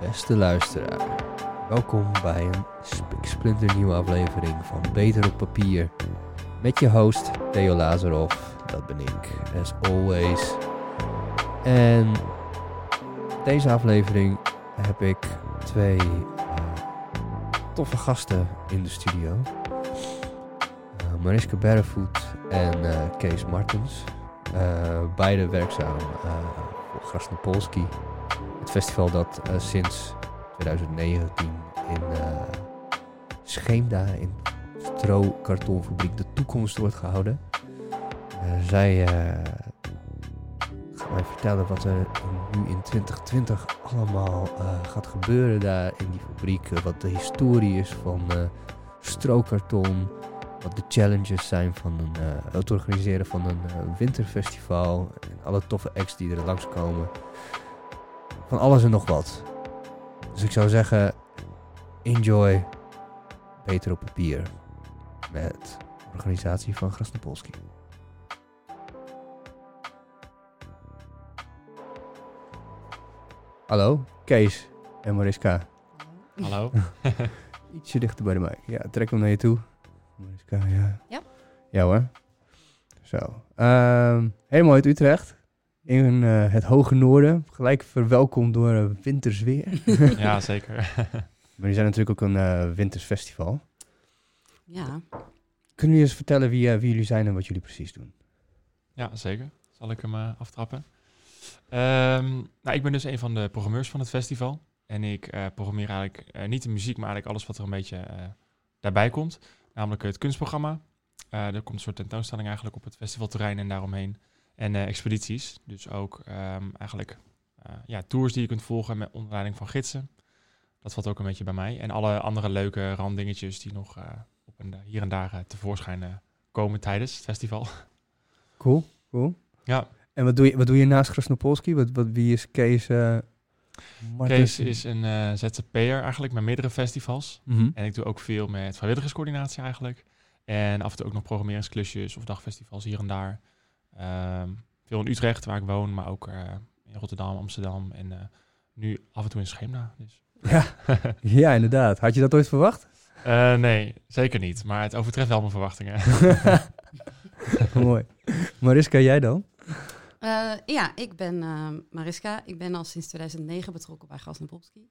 Beste luisteraar, welkom bij een splinternieuwe aflevering van Beter op Papier. Met je host Theo Lazarov, dat ben ik, as always. En deze aflevering heb ik twee uh, toffe gasten in de studio. Uh, Mariska Barefoot en uh, Kees Martens. beide werkzaam voor Grasnopolski. Het festival dat sinds 2019 in Scheemda in Stro-kartonfabriek de toekomst wordt gehouden. zij mij vertellen wat er nu in 2020 allemaal uh, gaat gebeuren daar in die fabriek. wat de historie is van uh, strookkarton. Wat de challenges zijn van een, uh, het organiseren van een winterfestival. En alle toffe acts die er langskomen. Van alles en nog wat. Dus ik zou zeggen, enjoy Beter op papier. Met organisatie van Grasnopolski. Hallo, Kees en Mariska. Hallo. Ietsje dichter bij de mic. Ja, trek hem naar je toe. Mariska, ja. Ja. Ja hoor. Zo. Um, helemaal uit Utrecht. In uh, het hoge noorden. Gelijk verwelkomd door uh, wintersweer. ja, zeker. maar die zijn natuurlijk ook een uh, wintersfestival. Ja. Kunnen jullie eens vertellen wie, wie jullie zijn en wat jullie precies doen? Ja, zeker. Zal ik hem aftrappen? Um, nou, ik ben dus een van de programmeurs van het festival. En ik uh, programmeer eigenlijk uh, niet de muziek, maar eigenlijk alles wat er een beetje uh, daarbij komt. Namelijk het kunstprogramma. er komt een soort tentoonstelling eigenlijk op het festivalterrein en daaromheen. En expedities. Dus ook um, eigenlijk ja, tours die je kunt volgen met onder leiding van gidsen. Dat valt ook een beetje bij mij. En alle andere leuke randdingetjes die nog op een, hier en daar tevoorschijn komen tijdens het festival. Cool, cool. Ja, en wat doe je, wat doe je naast Krasnopolski? Wat, wat, wie is Kees? Uh, Kees is een uh, ZZP'er eigenlijk met meerdere festivals. Mm -hmm. En ik doe ook veel met vrijwilligerscoördinatie eigenlijk. En af en toe ook nog programmeringsklusjes of dagfestivals hier en daar. Um, veel in Utrecht, waar ik woon, maar ook uh, in Rotterdam, Amsterdam en nu af en toe in Scheemda. Dus. Ja. ja, inderdaad. Had je dat ooit verwacht? nee, zeker niet. Maar het overtreft wel mijn verwachtingen. Mooi. Mariska, jij dan? Uh, ja, ik ben uh, Mariska. Ik ben al sinds 2009 betrokken bij Gas Popski.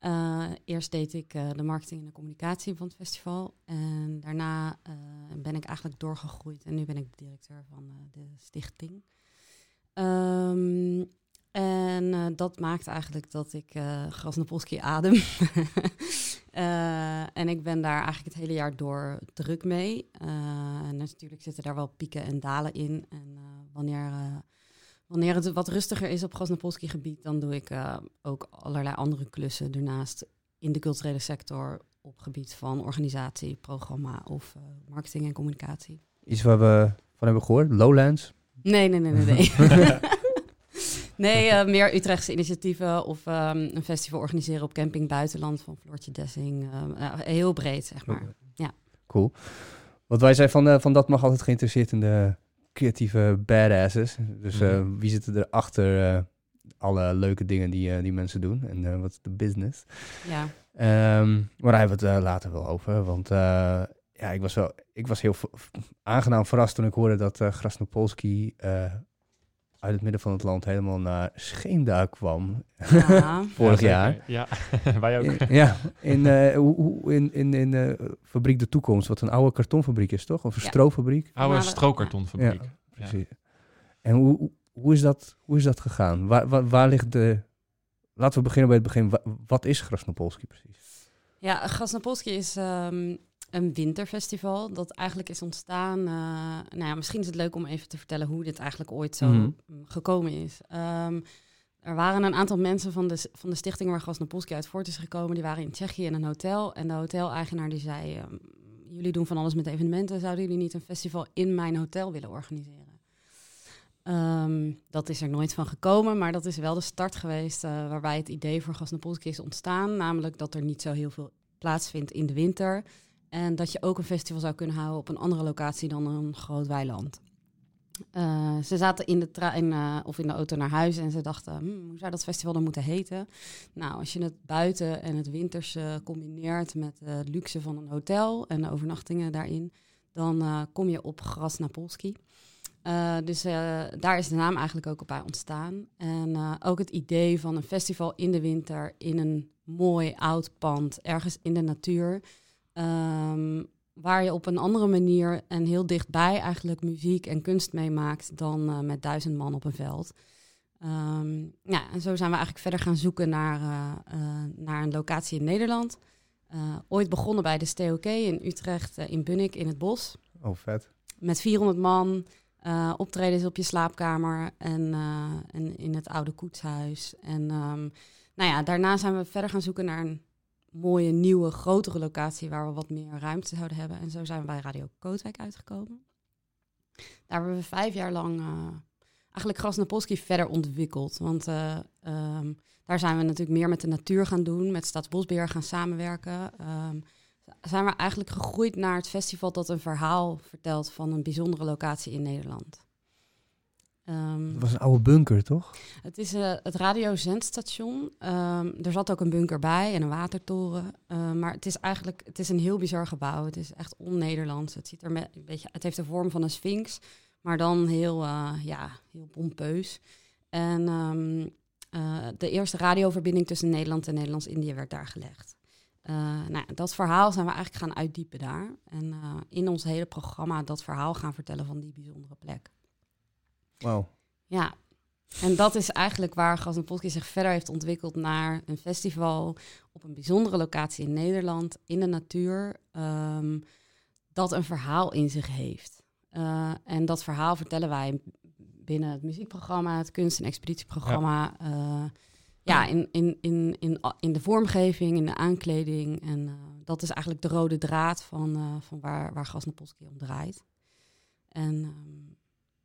Uh, eerst deed ik de marketing en de communicatie van het festival. En daarna ben ik eigenlijk doorgegroeid. En nu ben ik de directeur van de stichting. Um, en dat maakt eigenlijk dat ik uh, Grasnopolski adem. en ik ben daar eigenlijk het hele jaar door druk mee. en natuurlijk zitten daar wel pieken en dalen in. En wanneer Wanneer het wat rustiger is op Grasnapolski gebied, dan doe ik ook allerlei andere klussen ernaast in de culturele sector op gebied van organisatie, programma of marketing en communicatie. Iets waar we van hebben gehoord? Lowlands? Nee, nee, nee, nee. Nee, nee uh, meer Utrechtse initiatieven of um, een festival organiseren op camping buitenland van Floortje Dessing. heel breed, zeg maar. Ja. Cool. Wat wij zijn van, van dat mag altijd geïnteresseerd in de creatieve badasses. Dus uh, wie zitten er achter uh, alle leuke dingen die, die mensen doen en wat is de business? Ja. Um, maar daar hebben we het later wel over, want ja, ik was wel, ik was heel aangenaam verrast toen ik hoorde dat uh, Grasnopolski uit het midden van het land helemaal naar Scheemda kwam. Ja. Vorig jaar. Ja, wij ook. ja, in, uh, in, in, in uh, Fabriek de Toekomst, wat een oude kartonfabriek is, toch? Of een ja. stroofabriek? Oude strookartonfabriek. Ja, precies. En hoe, hoe, is dat, hoe is dat gegaan? Waar, waar, waar ligt de... Laten we beginnen bij het begin. Wat is Grasnopolski precies? Ja, Grasnopolski is... Um, een winterfestival dat eigenlijk is ontstaan. Uh, nou ja, misschien is het leuk om even te vertellen hoe dit eigenlijk ooit zo Mhm. gekomen is. Um, er waren een aantal mensen van de, van de stichting waar Grasnopolski uit voort is gekomen. Die waren in Tsjechië in een hotel. En de hoteleigenaar die zei... Um, jullie doen van alles met evenementen. Zouden jullie niet een festival in mijn hotel willen organiseren? Um, dat is er nooit van gekomen, maar dat is wel de start geweest... Uh, waarbij het idee voor Grasnopolski is ontstaan. Namelijk dat er niet zo heel veel plaatsvindt in de winter... En dat je ook een festival zou kunnen houden op een andere locatie dan een groot weiland. Eh, ze zaten in de trein eh, of in de auto naar huis en ze dachten, "Hmm, hoe zou dat festival dan moeten heten? Nou, als je het buiten en het winters eh, combineert met de luxe van een hotel en de overnachtingen daarin, dan eh, kom je op Gras Napolski. Dus daar is de naam eigenlijk ook op bij ontstaan. En ook het idee van een festival in de winter in een mooi oud pand, ergens in de natuur. Ehm, waar je op een andere manier en heel dichtbij eigenlijk muziek en kunst meemaakt dan eh, met duizend man op een veld. Ehm, ja, en zo zijn we eigenlijk verder gaan zoeken naar, eh, eh, naar een locatie in Nederland. Ooit begonnen bij de STOK in Utrecht, in Bunnik, in het bos. Oh, vet. Met 400 man, optredens op je slaapkamer en, en in het oude koetshuis. En ehm, nou ja, daarna zijn we verder gaan zoeken naar een mooie, nieuwe, grotere locatie waar we wat meer ruimte zouden hebben. En zo zijn we bij Radio Kootwijk uitgekomen. Daar hebben we vijf jaar lang eh, eigenlijk Gras Napolski verder ontwikkeld. Want eh, ehm, daar zijn we natuurlijk meer met de natuur gaan doen, met Staatsbosbeheer gaan samenwerken. Ehm, zijn we eigenlijk gegroeid naar het festival dat een verhaal vertelt van een bijzondere locatie in Nederland. Dat was een oude bunker, toch? het is eh, het radiozendstation. Ehm er zat ook een bunker bij en een watertoren. Ehm, maar het is eigenlijk het is een heel bizar gebouw. Het is echt on-Nederlands. Het, ziet er met, een beetje, het heeft de vorm van een sphinx, maar dan heel, eh, ja, heel pompeus. En eh, de eerste radioverbinding tussen Nederland en Nederlands-Indië werd daar gelegd. Nou, dat verhaal zijn we eigenlijk gaan uitdiepen daar. En in ons hele programma dat verhaal gaan vertellen van die bijzondere plek. Ja, en dat is eigenlijk waar Gas en Polski zich verder heeft ontwikkeld naar een festival op een bijzondere locatie in Nederland, in de natuur, ehm, dat een verhaal in zich heeft. Eh, en dat verhaal vertellen wij binnen het muziekprogramma, het kunst- en expeditieprogramma. eh, ja, in, in, in, in, in de vormgeving, in de aankleding. En eh, dat is eigenlijk de rode draad van, van waar, waar Gas en Polski om draait. En ehm,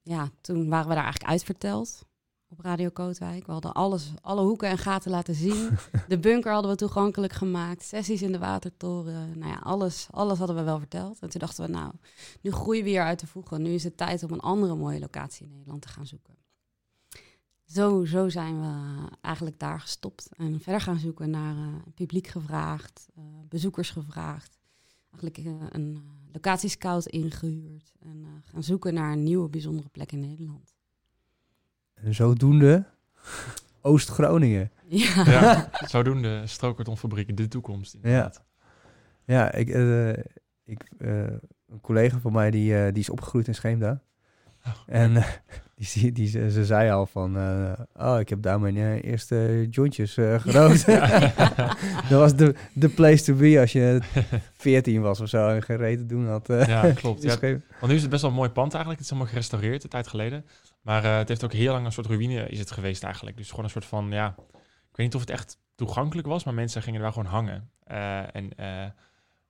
ja, toen waren we daar eigenlijk uitverteld op Radio Kootwijk. We hadden alles, alle hoeken en gaten laten zien. De bunker hadden we toegankelijk gemaakt. Sessies in de watertoren. Nou ja, alles, alles hadden we wel verteld. En toen dachten we, nou, nu groeien we hier uit de voegen. Nu is het tijd om een andere mooie locatie in Nederland te gaan zoeken. Zo, zo zijn we eigenlijk daar gestopt. En verder gaan zoeken naar eh, publiek gevraagd, eh, bezoekers gevraagd. Eigenlijk eh, een locatiescout ingehuurd. En uh, gaan zoeken naar een nieuwe bijzondere plek in Nederland. En zodoende Oost-Groningen. Ja. Ja, zodoende Strokertonfabriek de toekomst. Inderdaad. Ja, ik, eh, ik, eh, een collega van mij die, eh, die is opgegroeid in Scheemda. Oh. En eh, die, die, ze, ze zei al van, eh, oh, ik heb daar mijn eh, eerste jointjes gerookt. dat was de, de place to be als je 14 was of zo en geen reet te doen had. Ja, klopt. Ja, want nu is het best wel een mooi pand eigenlijk. Het is allemaal gerestaureerd, een tijd geleden. Maar het heeft ook heel lang een soort ruïne is het geweest eigenlijk. Dus gewoon een soort van, ja... Ik weet niet of het echt toegankelijk was, maar mensen gingen wel gewoon hangen. En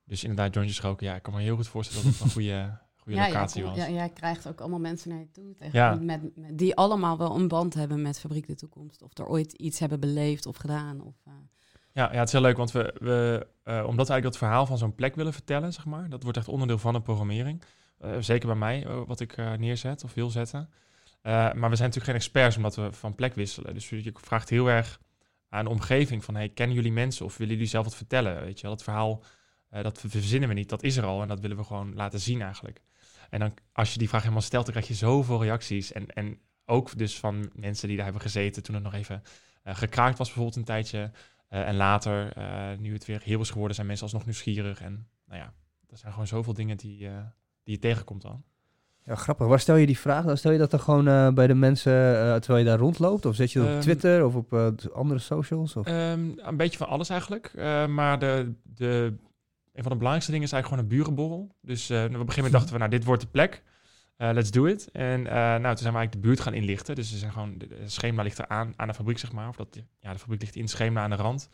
dus inderdaad, jointjes roken. Ja, ik kan me heel goed voorstellen dat het een goede, goede locatie ja, was. Ja, jij krijgt ook allemaal mensen naar je toe tegen, Ja. met, met, die allemaal wel een band hebben met Fabriek de Toekomst. Of er ooit iets hebben beleefd of gedaan. Of, eh, Ja, ja, het is heel leuk, want we, we eh, omdat we eigenlijk dat verhaal van zo'n plek willen vertellen, zeg maar, dat wordt echt onderdeel van de programmering. Eh, zeker bij mij, wat ik neerzet of wil zetten. Maar we zijn natuurlijk geen experts omdat we van plek wisselen. Dus je vraagt heel erg aan de omgeving van, hey, kennen jullie mensen of willen jullie zelf wat vertellen? Weet je wel, dat verhaal, eh, dat verzinnen we niet, dat is er al en dat willen we gewoon laten zien eigenlijk. En dan, als je die vraag helemaal stelt, dan krijg je zoveel reacties. En, en ook dus van mensen die daar hebben gezeten toen het nog even eh, gekraakt was bijvoorbeeld een tijdje. Eh, en later, eh, nu het weer heel is geworden, zijn mensen alsnog nieuwsgierig. En nou ja, er zijn gewoon zoveel dingen die, die je tegenkomt dan. Ja, grappig. Waar stel je die vraag? Dan stel je dat dan gewoon bij de mensen terwijl je daar rondloopt? Of zet je dat op Ehm, Twitter of op andere socials? Of? Ehm, een beetje van alles eigenlijk. Maar de, de, een van de belangrijkste dingen is eigenlijk gewoon een burenborrel. Dus eh, op een gegeven moment dachten we, nou, dit wordt de plek. Eh, let's do it. En eh, nou, toen zijn we eigenlijk de buurt gaan inlichten. Dus we zijn gewoon, de schema ligt er aan, aan de fabriek, zeg maar. Of dat, ja, de fabriek ligt in het schema aan de rand.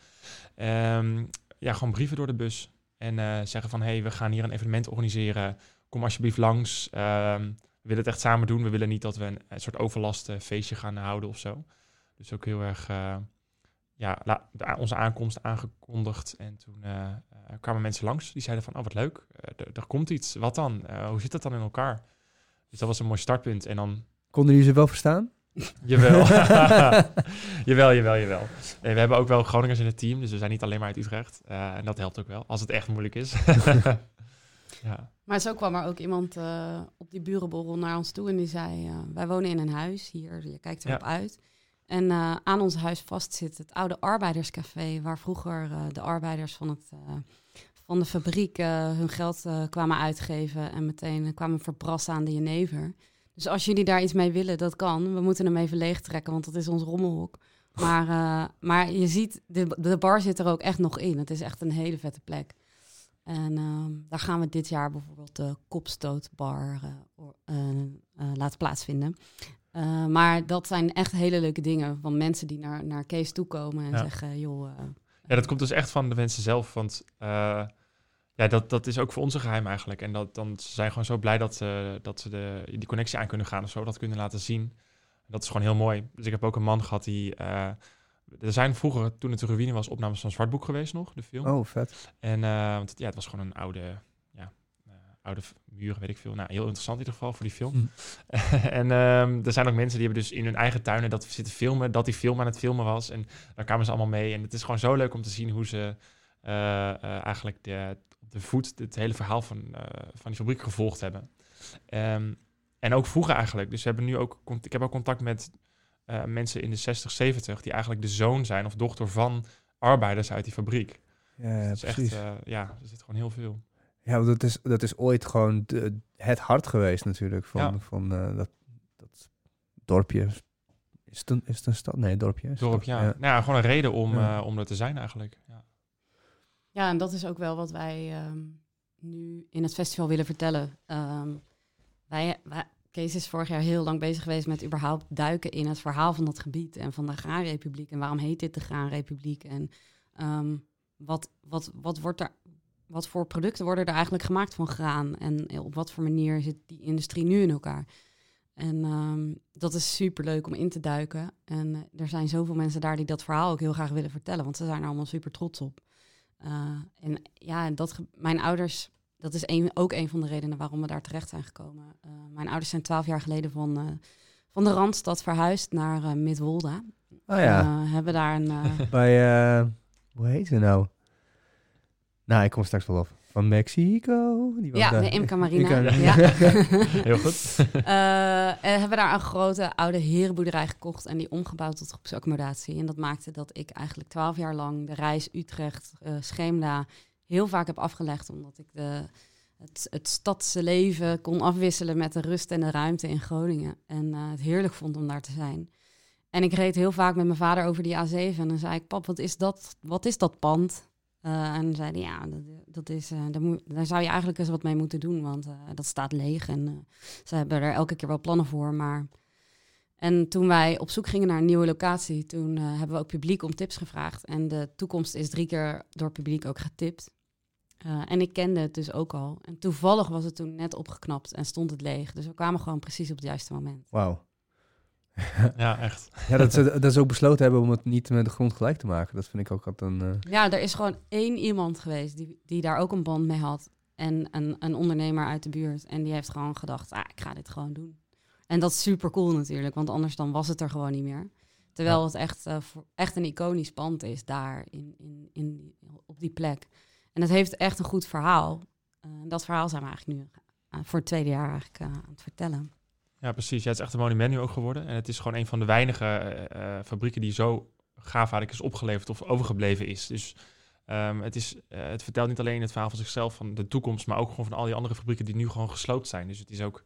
Ehm, ja, gewoon brieven door de bus. En zeggen van, hey, we gaan hier een evenement organiseren. Kom alsjeblieft langs. Ehm, we willen het echt samen doen. We willen niet dat we een, een soort overlast feestje gaan houden of zo. Dus ook heel erg ja, la- de a- onze aankomst aangekondigd. En toen eh, eh, kwamen mensen langs. Die zeiden van, oh wat leuk, Eh, er- komt iets. Wat dan? Eh, hoe zit dat dan in elkaar? Dus dat was een mooi startpunt. En dan Konden jullie ze wel verstaan? Jawel. jawel, jawel, jawel. Nee, we hebben ook wel Groningers in het team, dus we zijn niet alleen maar uit Utrecht. Eh, en dat helpt ook wel, als het echt moeilijk is. ja. Maar zo kwam er ook iemand eh, op die burenborrel naar ons toe en die zei: eh, Wij wonen in een huis hier, je kijkt erop Ja. uit. En eh, aan ons huis vast zit het oude arbeiderscafé, waar vroeger eh, de arbeiders van, het, eh, van de fabriek hun geld kwamen uitgeven en meteen kwamen verbrassen aan de jenever. Dus als jullie daar iets mee willen, dat kan. We moeten hem even leegtrekken, want dat is ons rommelhok. Maar, maar je ziet, de, de bar zit er ook echt nog in. Het is echt een hele vette plek. En ehm, daar gaan we dit jaar bijvoorbeeld de kopstootbar laten plaatsvinden. Eh, maar dat zijn echt hele leuke dingen van mensen die naar, naar Kees toe komen en Ja. zeggen, joh... eh, ja, dat komt dus echt van de mensen zelf. Want eh, ja, dat, dat is ook voor ons een geheim eigenlijk. En dat, dan, ze zijn gewoon zo blij dat, ze dat ze de, die connectie aan kunnen gaan of zo, dat kunnen laten zien. Dat is gewoon heel mooi. Dus ik heb ook een man gehad die... eh, er zijn vroeger, toen het de ruïne was, opnames van Zwartboek geweest nog, de film. Oh, vet. En eh, want het- ja, het was gewoon een oude, oude muur, weet ik veel. Nou, heel interessant in ieder geval voor die film. Hm. en ehm, er zijn ook mensen die hebben dus in hun eigen tuinen dat zitten filmen, dat die film aan het filmen was. En daar kwamen ze allemaal mee. En het is gewoon zo leuk om te zien hoe ze eh, eh, eigenlijk de, op de voet het hele verhaal van, eh, van die fabriek gevolgd hebben. Ehm, en ook vroeger eigenlijk. Dus we hebben nu ook, ik heb ook contact met mensen in de 60, 70 die eigenlijk de zoon zijn of dochter van arbeiders uit die fabriek. Ja, ja, Het is precies. echt, ja, er zit gewoon heel veel. Ja, want dat is, dat is ooit gewoon de- het hart geweest natuurlijk van, Ja. van eh, dat, dat dorpje. Is het, een, is het een stad? Nee, dorpje. is het Dorp, toch? ja. Nou ja, gewoon een reden om, Ja. eh, om er te zijn eigenlijk. Ja. Ja, en dat is ook wel wat wij ehm, nu in het festival willen vertellen. Ehm, wij, wij, Kees is vorig jaar heel lang bezig geweest met überhaupt duiken in het verhaal van dat gebied en van de Graanrepubliek. En waarom heet dit de Graanrepubliek? En ehm, wat, wat, wat, wordt er, wat voor producten worden er eigenlijk gemaakt van graan? En op wat voor manier zit die industrie nu in elkaar? En ehm, dat is super leuk om in te duiken. En eh, er zijn zoveel mensen daar die dat verhaal ook heel graag willen vertellen, want ze zijn er allemaal super trots op. Uh, en ja, dat mijn ouders, dat is een, ook een van de redenen waarom we daar terecht zijn gekomen. Uh, mijn ouders zijn twaalf jaar geleden van, van de Randstad verhuisd naar Midwolda. Oh ja. Hebben daar een. Bij, hoe heet ze nou? Nou, ik kom straks wel op. Van Mexico? Die ja, de Imca Marina. Imca- ja. Heel goed. uh, en hebben daar een grote oude herenboerderij gekocht en die omgebouwd tot groepsaccommodatie. En dat maakte dat ik eigenlijk twaalf jaar lang de reis Utrecht, uh, Scheemda heel vaak heb afgelegd. Omdat ik de, het, het stadse leven kon afwisselen met de rust en de ruimte in Groningen. En uh, het heerlijk vond om daar te zijn. En ik reed heel vaak met mijn vader over die A7 en dan zei ik, pap, wat is dat, wat is dat pand? Uh, en dan zei hij, ja, dat, dat is, uh, daar, moet, daar, zou je eigenlijk eens wat mee moeten doen, want uh, dat staat leeg. En ze hebben er elke keer wel plannen voor, maar... En toen wij op zoek gingen naar een nieuwe locatie, toen hebben we ook publiek om tips gevraagd. En de toekomst is drie keer door publiek ook getipt. En ik kende het dus ook al. En toevallig was het toen net opgeknapt en stond het leeg. Dus we kwamen gewoon precies op het juiste moment. Wauw. ja, echt. Ja, dat ze, dat ze ook besloten hebben om het niet met de grond gelijk te maken. Dat vind ik ook altijd een... Uh... Ja, er is gewoon één iemand geweest die, die daar ook een band mee had. En een, een ondernemer uit de buurt. En die heeft gewoon gedacht, ah, ik ga dit gewoon doen. En dat is super cool natuurlijk, want anders dan was het er gewoon niet meer. Terwijl ja. het echt, uh, voor, echt een iconisch pand is daar in, in, in op die plek. En het heeft echt een goed verhaal. Uh, dat verhaal zijn we eigenlijk nu uh, voor het tweede jaar eigenlijk aan het vertellen. Ja, precies. Ja, het is echt een monument nu ook geworden. En het is gewoon een van de weinige uh, fabrieken die zo gaaf eigenlijk is opgeleverd of overgebleven is. Dus um, het, is, uh, het vertelt niet alleen het verhaal van zichzelf, van de toekomst, maar ook gewoon van al die andere fabrieken die nu gewoon gesloopt zijn. Dus het is ook,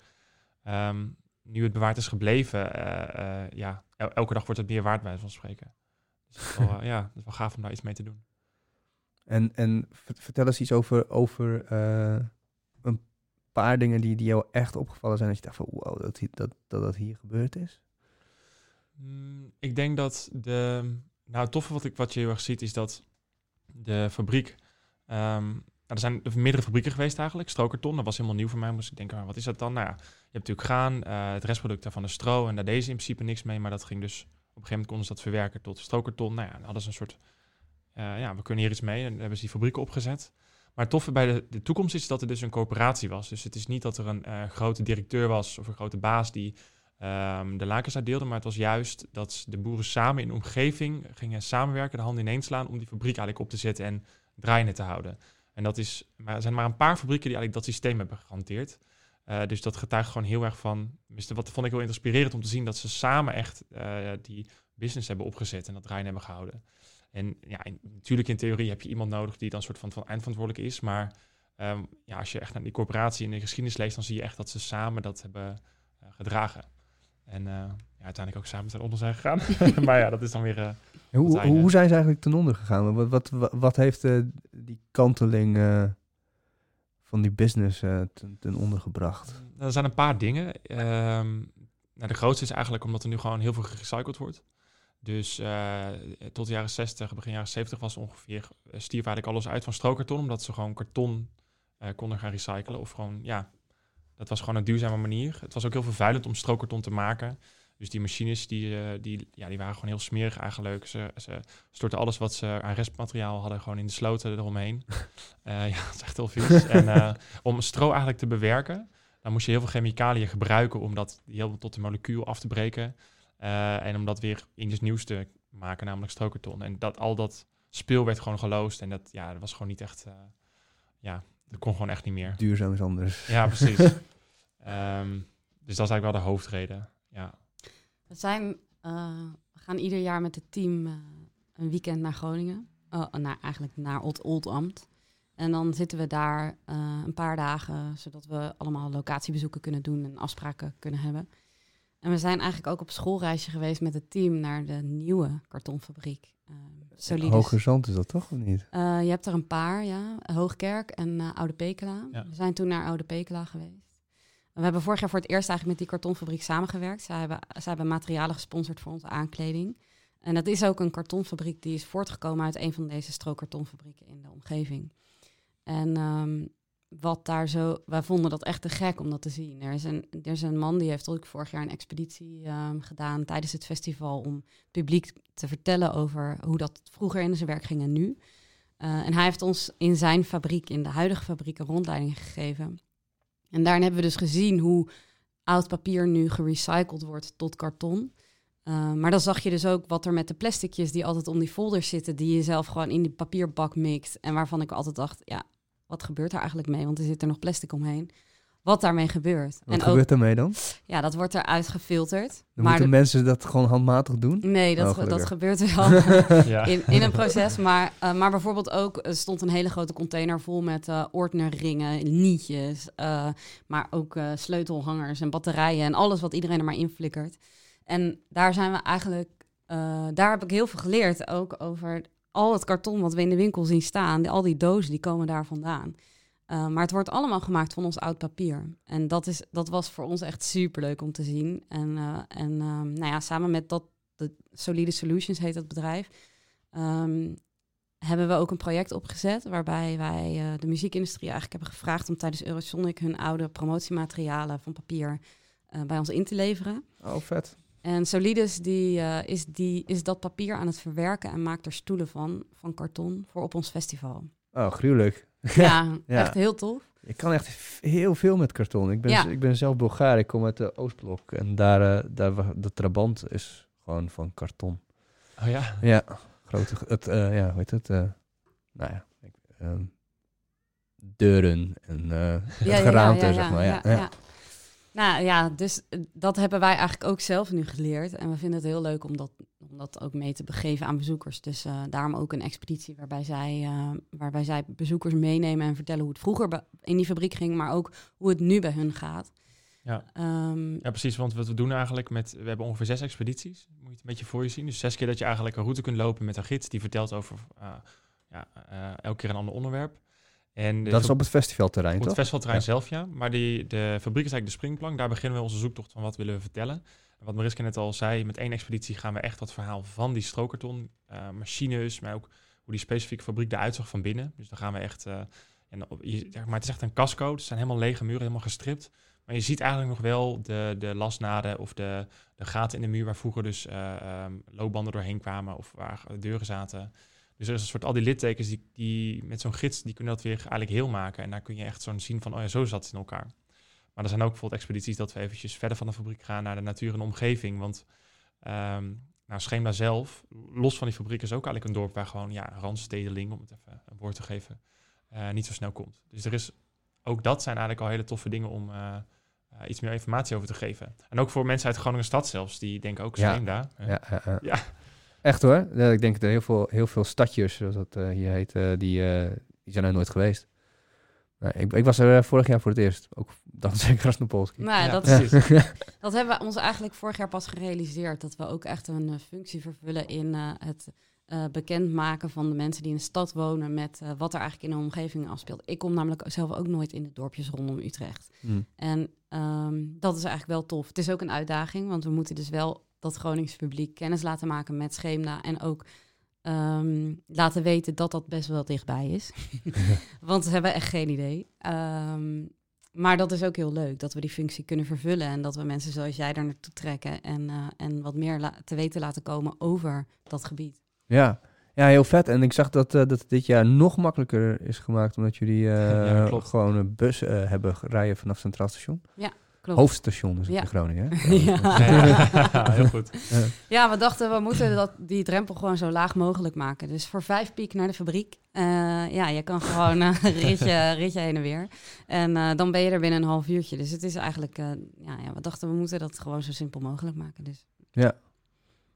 um, nu het bewaard is gebleven, uh, ja, el elke dag wordt het meer waard bij van spreken. Dus wel, ja, het is wel gaaf om daar iets mee te doen. En, en vertel eens iets over, over paar dingen die, die jou echt opgevallen zijn. Dat je dacht van, wow, dat dat, dat, dat hier gebeurd is? Mm, ik denk dat de... Nou, het toffe wat, ik, wat je heel erg ziet is dat de fabriek... Um, nou, er zijn meerdere fabrieken geweest eigenlijk. Strokerton, dat was helemaal nieuw voor mij. Moest ik denken, ah, wat is dat dan? Nou ja, je hebt natuurlijk graan, uh, het restproduct daarvan de stro. En daar deze in principe niks mee. Maar dat ging dus... Op een gegeven moment konden ze dat verwerken tot strokerton. Nou ja, dan een soort... Uh, ja, we kunnen hier iets mee. En hebben ze die fabrieken opgezet. Maar het toffe bij de, de toekomst is dat er dus een coöperatie was. Dus het is niet dat er een eh, grote directeur was of een grote baas die ehm, de lakens uitdeelde. Maar het was juist dat de boeren samen in omgeving gingen samenwerken, de handen ineen slaan om die fabriek eigenlijk op te zetten en draaiende te houden. En dat is, maar er zijn maar een paar fabrieken die eigenlijk dat systeem hebben gehanteerd. Uh, dus dat getuigt gewoon heel erg van. Wat vond ik wel inspirerend om te zien dat ze samen echt uh, die business hebben opgezet en dat draaien hebben gehouden. En ja, in, natuurlijk in theorie heb je iemand nodig die dan soort van, van eindverantwoordelijk is. Maar um, ja, als je echt naar die corporatie in de geschiedenis leest, dan zie je echt dat ze samen dat hebben uh, gedragen. En uh, ja, uiteindelijk ook samen ten onder zijn gegaan. maar ja, dat is dan weer. Uh, hoe, zijn, hoe zijn ze eigenlijk ten onder gegaan? Wat, wat, wat, wat heeft die kanteling van die business ten, ten, onder gebracht? Er zijn een paar dingen. Um, nou, de grootste is eigenlijk omdat er nu gewoon heel veel gerecycled wordt. Dus uh, tot de jaren 60, begin jaren 70 was ongeveer, uh, stierf eigenlijk alles uit van strookkarton, omdat ze gewoon karton uh, konden gaan recyclen. Of gewoon, ja, dat was gewoon een duurzame manier. Het was ook heel vervuilend om strookkarton te maken. Dus die machines, die, die, ja, die waren gewoon heel smerig eigenlijk. Ze, ze stortten alles wat ze aan restmateriaal hadden gewoon in de sloten eromheen. ja, dat is echt heel vies. en om stro eigenlijk te bewerken, dan moest je heel veel chemicaliën gebruiken om dat heel tot de molecuul af te breken. Uh, en om dat weer iets nieuws te maken, namelijk strokerton. En dat, al dat speel werd gewoon geloosd. En dat, ja, dat was gewoon niet echt... Uh, ja, dat kon gewoon echt niet meer. Duurzaam is anders. Ja, precies. um, dus dat is eigenlijk wel de hoofdreden, ja. We zijn... Uh, we gaan ieder jaar met het team een weekend naar Groningen. naar, eigenlijk naar Old Oldambt. En dan zitten we daar een paar dagen, zodat we allemaal locatiebezoeken kunnen doen en afspraken kunnen hebben. En we zijn eigenlijk ook op schoolreisje geweest met het team naar de nieuwe kartonfabriek. Uh, Solides. Hoge Zand is dat toch of niet? Uh, je hebt er een paar, ja. Hoogkerk en uh, Oude Pekela. Ja. We zijn toen naar Oude Pekela geweest. We hebben vorig jaar voor het eerst eigenlijk met die kartonfabriek samengewerkt. Zij hebben, zij hebben materialen gesponsord voor onze aankleding. En dat is ook een kartonfabriek die is voortgekomen uit een van deze strookkartonfabrieken in de omgeving. En um, wat daar zo. Wij vonden dat echt te gek om dat te zien. Er is een, er is een man die heeft ook vorig jaar een expeditie um, gedaan tijdens het festival om publiek te vertellen over hoe dat vroeger in zijn werk ging en nu. Uh, en hij heeft ons in zijn fabriek, in de huidige fabriek, een rondleiding gegeven. En daarin hebben we dus gezien hoe oud papier nu gerecycled wordt tot karton. Uh, maar dan zag je dus ook wat er met de plasticjes die altijd om die folders zitten, die je zelf gewoon in die papierbak mixt. En waarvan ik altijd dacht, ja, wat gebeurt er eigenlijk mee? Want er zit er nog plastic omheen. Wat daarmee gebeurt. Wat en gebeurt daarmee dan? Ja, dat wordt eruit gefilterd. Dan maar moeten mensen dat gewoon handmatig doen? Nee, dat, oh, dat gebeurt wel in, in een proces. Maar, uh, maar bijvoorbeeld ook, er stond een hele grote container vol met uh, ordnerringen, nietjes. Uh, maar ook sleutelhangers en batterijen en alles wat iedereen er maar in flikkert. En daar zijn we eigenlijk, daar heb ik heel veel geleerd ook over al het karton wat we in de winkel zien staan, al die dozen, die komen daar vandaan. Uh, maar het wordt allemaal gemaakt van ons oud papier. En dat, is, dat was voor ons echt super leuk om te zien. En, uh, en um, nou ja, samen met dat, de Solide Solutions heet dat bedrijf, um, hebben we ook een project opgezet waarbij wij uh, de muziekindustrie eigenlijk hebben gevraagd om tijdens Eurosonic hun oude promotiematerialen van papier bij ons in te leveren. Oh, vet. En Solides die, uh, is, die, is dat papier aan het verwerken en maakt er stoelen van, van karton, voor op ons festival. Oh, gruwelijk. Ja, echt heel tof. Ik kan echt heel veel met karton. Ik ben, ja. ik ben zelf Bulgaar, ik kom uit de Oostblok. En daar, uh, daar de trabant is gewoon van karton. Oh ja? Ja, grote, het, uh, ja, hoe heet het? nou ja, ik, ehm, deuren en ja, geraamte, ja, zeg maar. ja. Nou ja, dus eh, dat hebben wij eigenlijk ook zelf nu geleerd. En we vinden het heel leuk om dat, om dat ook mee te begeven aan bezoekers. Dus uh, daarom ook een expeditie waarbij zij, uh, waarbij zij bezoekers meenemen en vertellen hoe het vroeger in die fabriek ging, maar ook hoe het nu bij hun gaat. Ja. Um, ja, precies. Want wat we doen eigenlijk met, we hebben ongeveer zes expedities. Moet je het een beetje voor je zien. Dus zes keer dat je eigenlijk een route kunt lopen met een gids die vertelt over ja, elke keer een ander onderwerp. En dat is op het festivalterrein, Op het festivalterrein zelf, ja. Maar die, de fabriek is eigenlijk de springplank. Daar beginnen we onze zoektocht van wat willen we vertellen. wat Mariska net al zei, met één expeditie gaan we echt dat verhaal van die strokerton, uh, machines, maar ook hoe die specifieke fabriek eruit zag van binnen. Dus dan gaan we echt, uh, en, je, maar het is echt een casco, het zijn helemaal lege muren, helemaal gestript. Maar je ziet eigenlijk nog wel de, de lasnaden of de, de gaten in de muur waar vroeger dus uh, um, loopbanden doorheen kwamen of waar deuren zaten. Dus er is een soort al die littekens die, die met zo'n gids, die kunnen dat weer eigenlijk heel maken. En daar kun je echt zo'n zien van, oh ja, zo zat het in elkaar. Maar er zijn ook bijvoorbeeld expedities dat we eventjes verder van de fabriek gaan naar de natuur en omgeving. Want ehm nou, Scheemda zelf, los van die fabriek, is ook eigenlijk een dorp waar gewoon ja, randstedeling, om het even een woord te geven, eh, niet zo snel komt. Dus er is, ook dat zijn eigenlijk al hele toffe dingen om eh, eh, iets meer informatie over te geven. En ook voor mensen uit Groningen stad zelfs, die denken ook Ja. Scheemda. Ja, ja, ja. Echt hoor. Ja, ik denk dat heel veel, heel veel stadjes, zoals dat eh, hier heet, eh, die, eh, die zijn er nooit geweest. Nou, ik, ik was er eh, vorig jaar voor het eerst. Ook dankzij Krasnopolski. Nou, ja, dat, precies. dat hebben we ons eigenlijk vorig jaar pas gerealiseerd. Dat we ook echt een functie vervullen in eh, het eh, bekendmaken van de mensen die in de stad wonen met wat er eigenlijk in de omgeving afspeelt. Ik kom namelijk zelf ook nooit in de dorpjes rondom Utrecht. Hm. En ehm, dat is eigenlijk wel tof. Het is ook een uitdaging, want we moeten dus wel dat Groningse publiek kennis laten maken met Scheemda. En ook ehm, laten weten dat dat best wel dichtbij is. want ze hebben echt geen idee. Ehm, maar dat is ook heel leuk, dat we die functie kunnen vervullen. En dat we mensen zoals jij daar naartoe trekken. En, eh, en wat meer te weten laten komen over dat gebied. Ja. ja, heel vet. En ik zag dat, eh, dat het dit jaar nog makkelijker is gemaakt, omdat jullie eh, Ja, klopt. gewoon een bus eh, hebben rijden vanaf Centraal Station. Klopt. Hoofdstation is het Ja. in Groningen. Hè? Ja. Ja, heel goed. Ja, we dachten we moeten dat, die drempel gewoon zo laag mogelijk maken. Dus voor vijf piek naar de fabriek. eh, ja, je kan gewoon een ritje, ritje heen en weer. En eh, dan ben je er binnen een half uurtje. Dus het is eigenlijk, eh, ja, ja, we dachten we moeten dat gewoon zo simpel mogelijk maken. Dus Ja,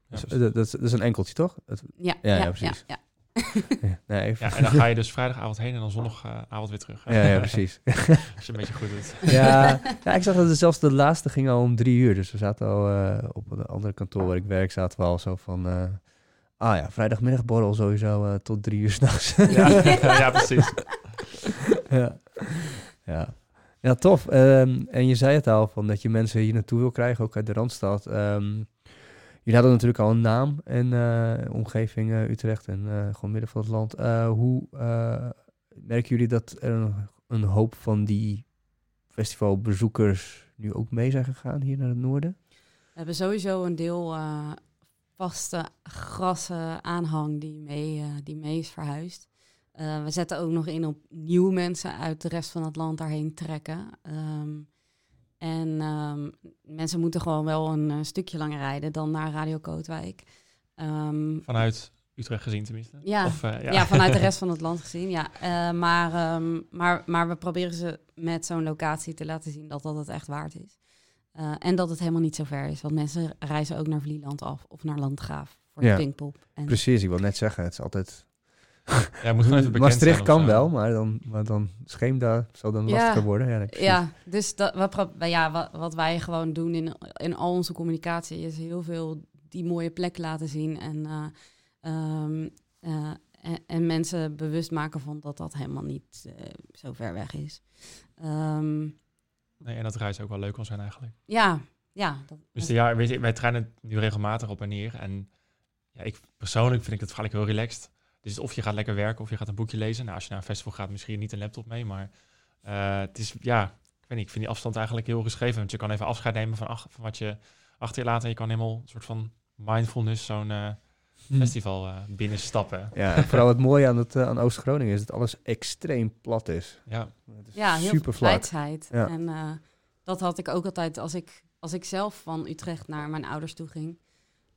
Dus, dat, dat is- dat is een enkeltje, toch? Het- ja, Ja, ja, ja, precies. ja. Ja, nee, even. Ja, en dan ga je dus vrijdagavond heen en dan zondagavond weer terug. Ja, ja, precies. Als je een beetje goed doet. ja, ja, ik zag dat het zelfs de laatste ging al om drie uur. Dus we zaten al eh, op een andere kantoor waar ik werk, zaten we al zo van... eh, ah ja, vrijdagmiddagborrel sowieso eh, tot drie uur s'nachts. Ja, ja, precies. ja. ja. Ja, tof. Ehm, en je zei het al, van dat je mensen hier naartoe wil krijgen, ook uit de Randstad. Ehm, jullie hadden natuurlijk al een naam en eh, omgeving eh, Utrecht en eh, gewoon midden van het land. Hoe merken jullie dat er een, een hoop van die festivalbezoekers nu ook mee zijn gegaan hier naar het noorden? We hebben sowieso een deel vaste grassen aanhang die mee, die mee is verhuisd. We zetten ook nog in op nieuwe mensen uit de rest van het land daarheen trekken. Ehm, en ehm, mensen moeten gewoon wel een eh, stukje langer rijden dan naar Radio Kootwijk. Ehm, Vanuit Utrecht gezien tenminste. Ja. Of, eh, ja. vanuit de rest van het land gezien, ja. Eh, maar, ehm, maar, maar we proberen ze met zo'n locatie te laten zien dat dat het echt waard is. Eh, en dat het helemaal niet zo ver is. Want mensen reizen ook naar Vlieland af of naar Landgraaf voor Ja. de Pinkpop. En Precies, ik wil net zeggen, het is altijd... Ja, moet gewoon even bekend Maastricht zijn kan zo. wel, maar dan, maar dan Scheemda zal dan Ja. lastiger worden. Ja. Ja, dus dat, we pro- ja, wat, wat wij gewoon doen in, in al onze communicatie is heel veel die mooie plek laten zien. En, eh, ehm, eh, en, en mensen bewust maken van dat dat helemaal niet eh, zo ver weg is. Ehm, Nee, en dat reizen ook wel leuk kan zijn eigenlijk. ja, ja. Dat, Dus ja, weet je, wij trainen nu regelmatig op en neer. En ja, ik persoonlijk vind ik het eigenlijk heel relaxed. Dus of je gaat lekker werken of je gaat een boekje lezen. Nou, als je naar een festival gaat, misschien niet een laptop mee. Maar eh, het is, ja, ik weet niet, ik vind die afstand eigenlijk heel geschreven. Want je kan even afscheid nemen van, ach- van wat je achter je laat. En je kan helemaal een soort van mindfulness zo'n eh, Hm. festival eh, binnenstappen. Ja, en vooral het mooie aan, het, aan Oost-Groningen is dat alles extreem plat is. Ja, Het is ja, heel super veel vlak. Ja. En eh, dat had ik ook altijd als ik, als ik zelf van Utrecht naar mijn ouders toe ging.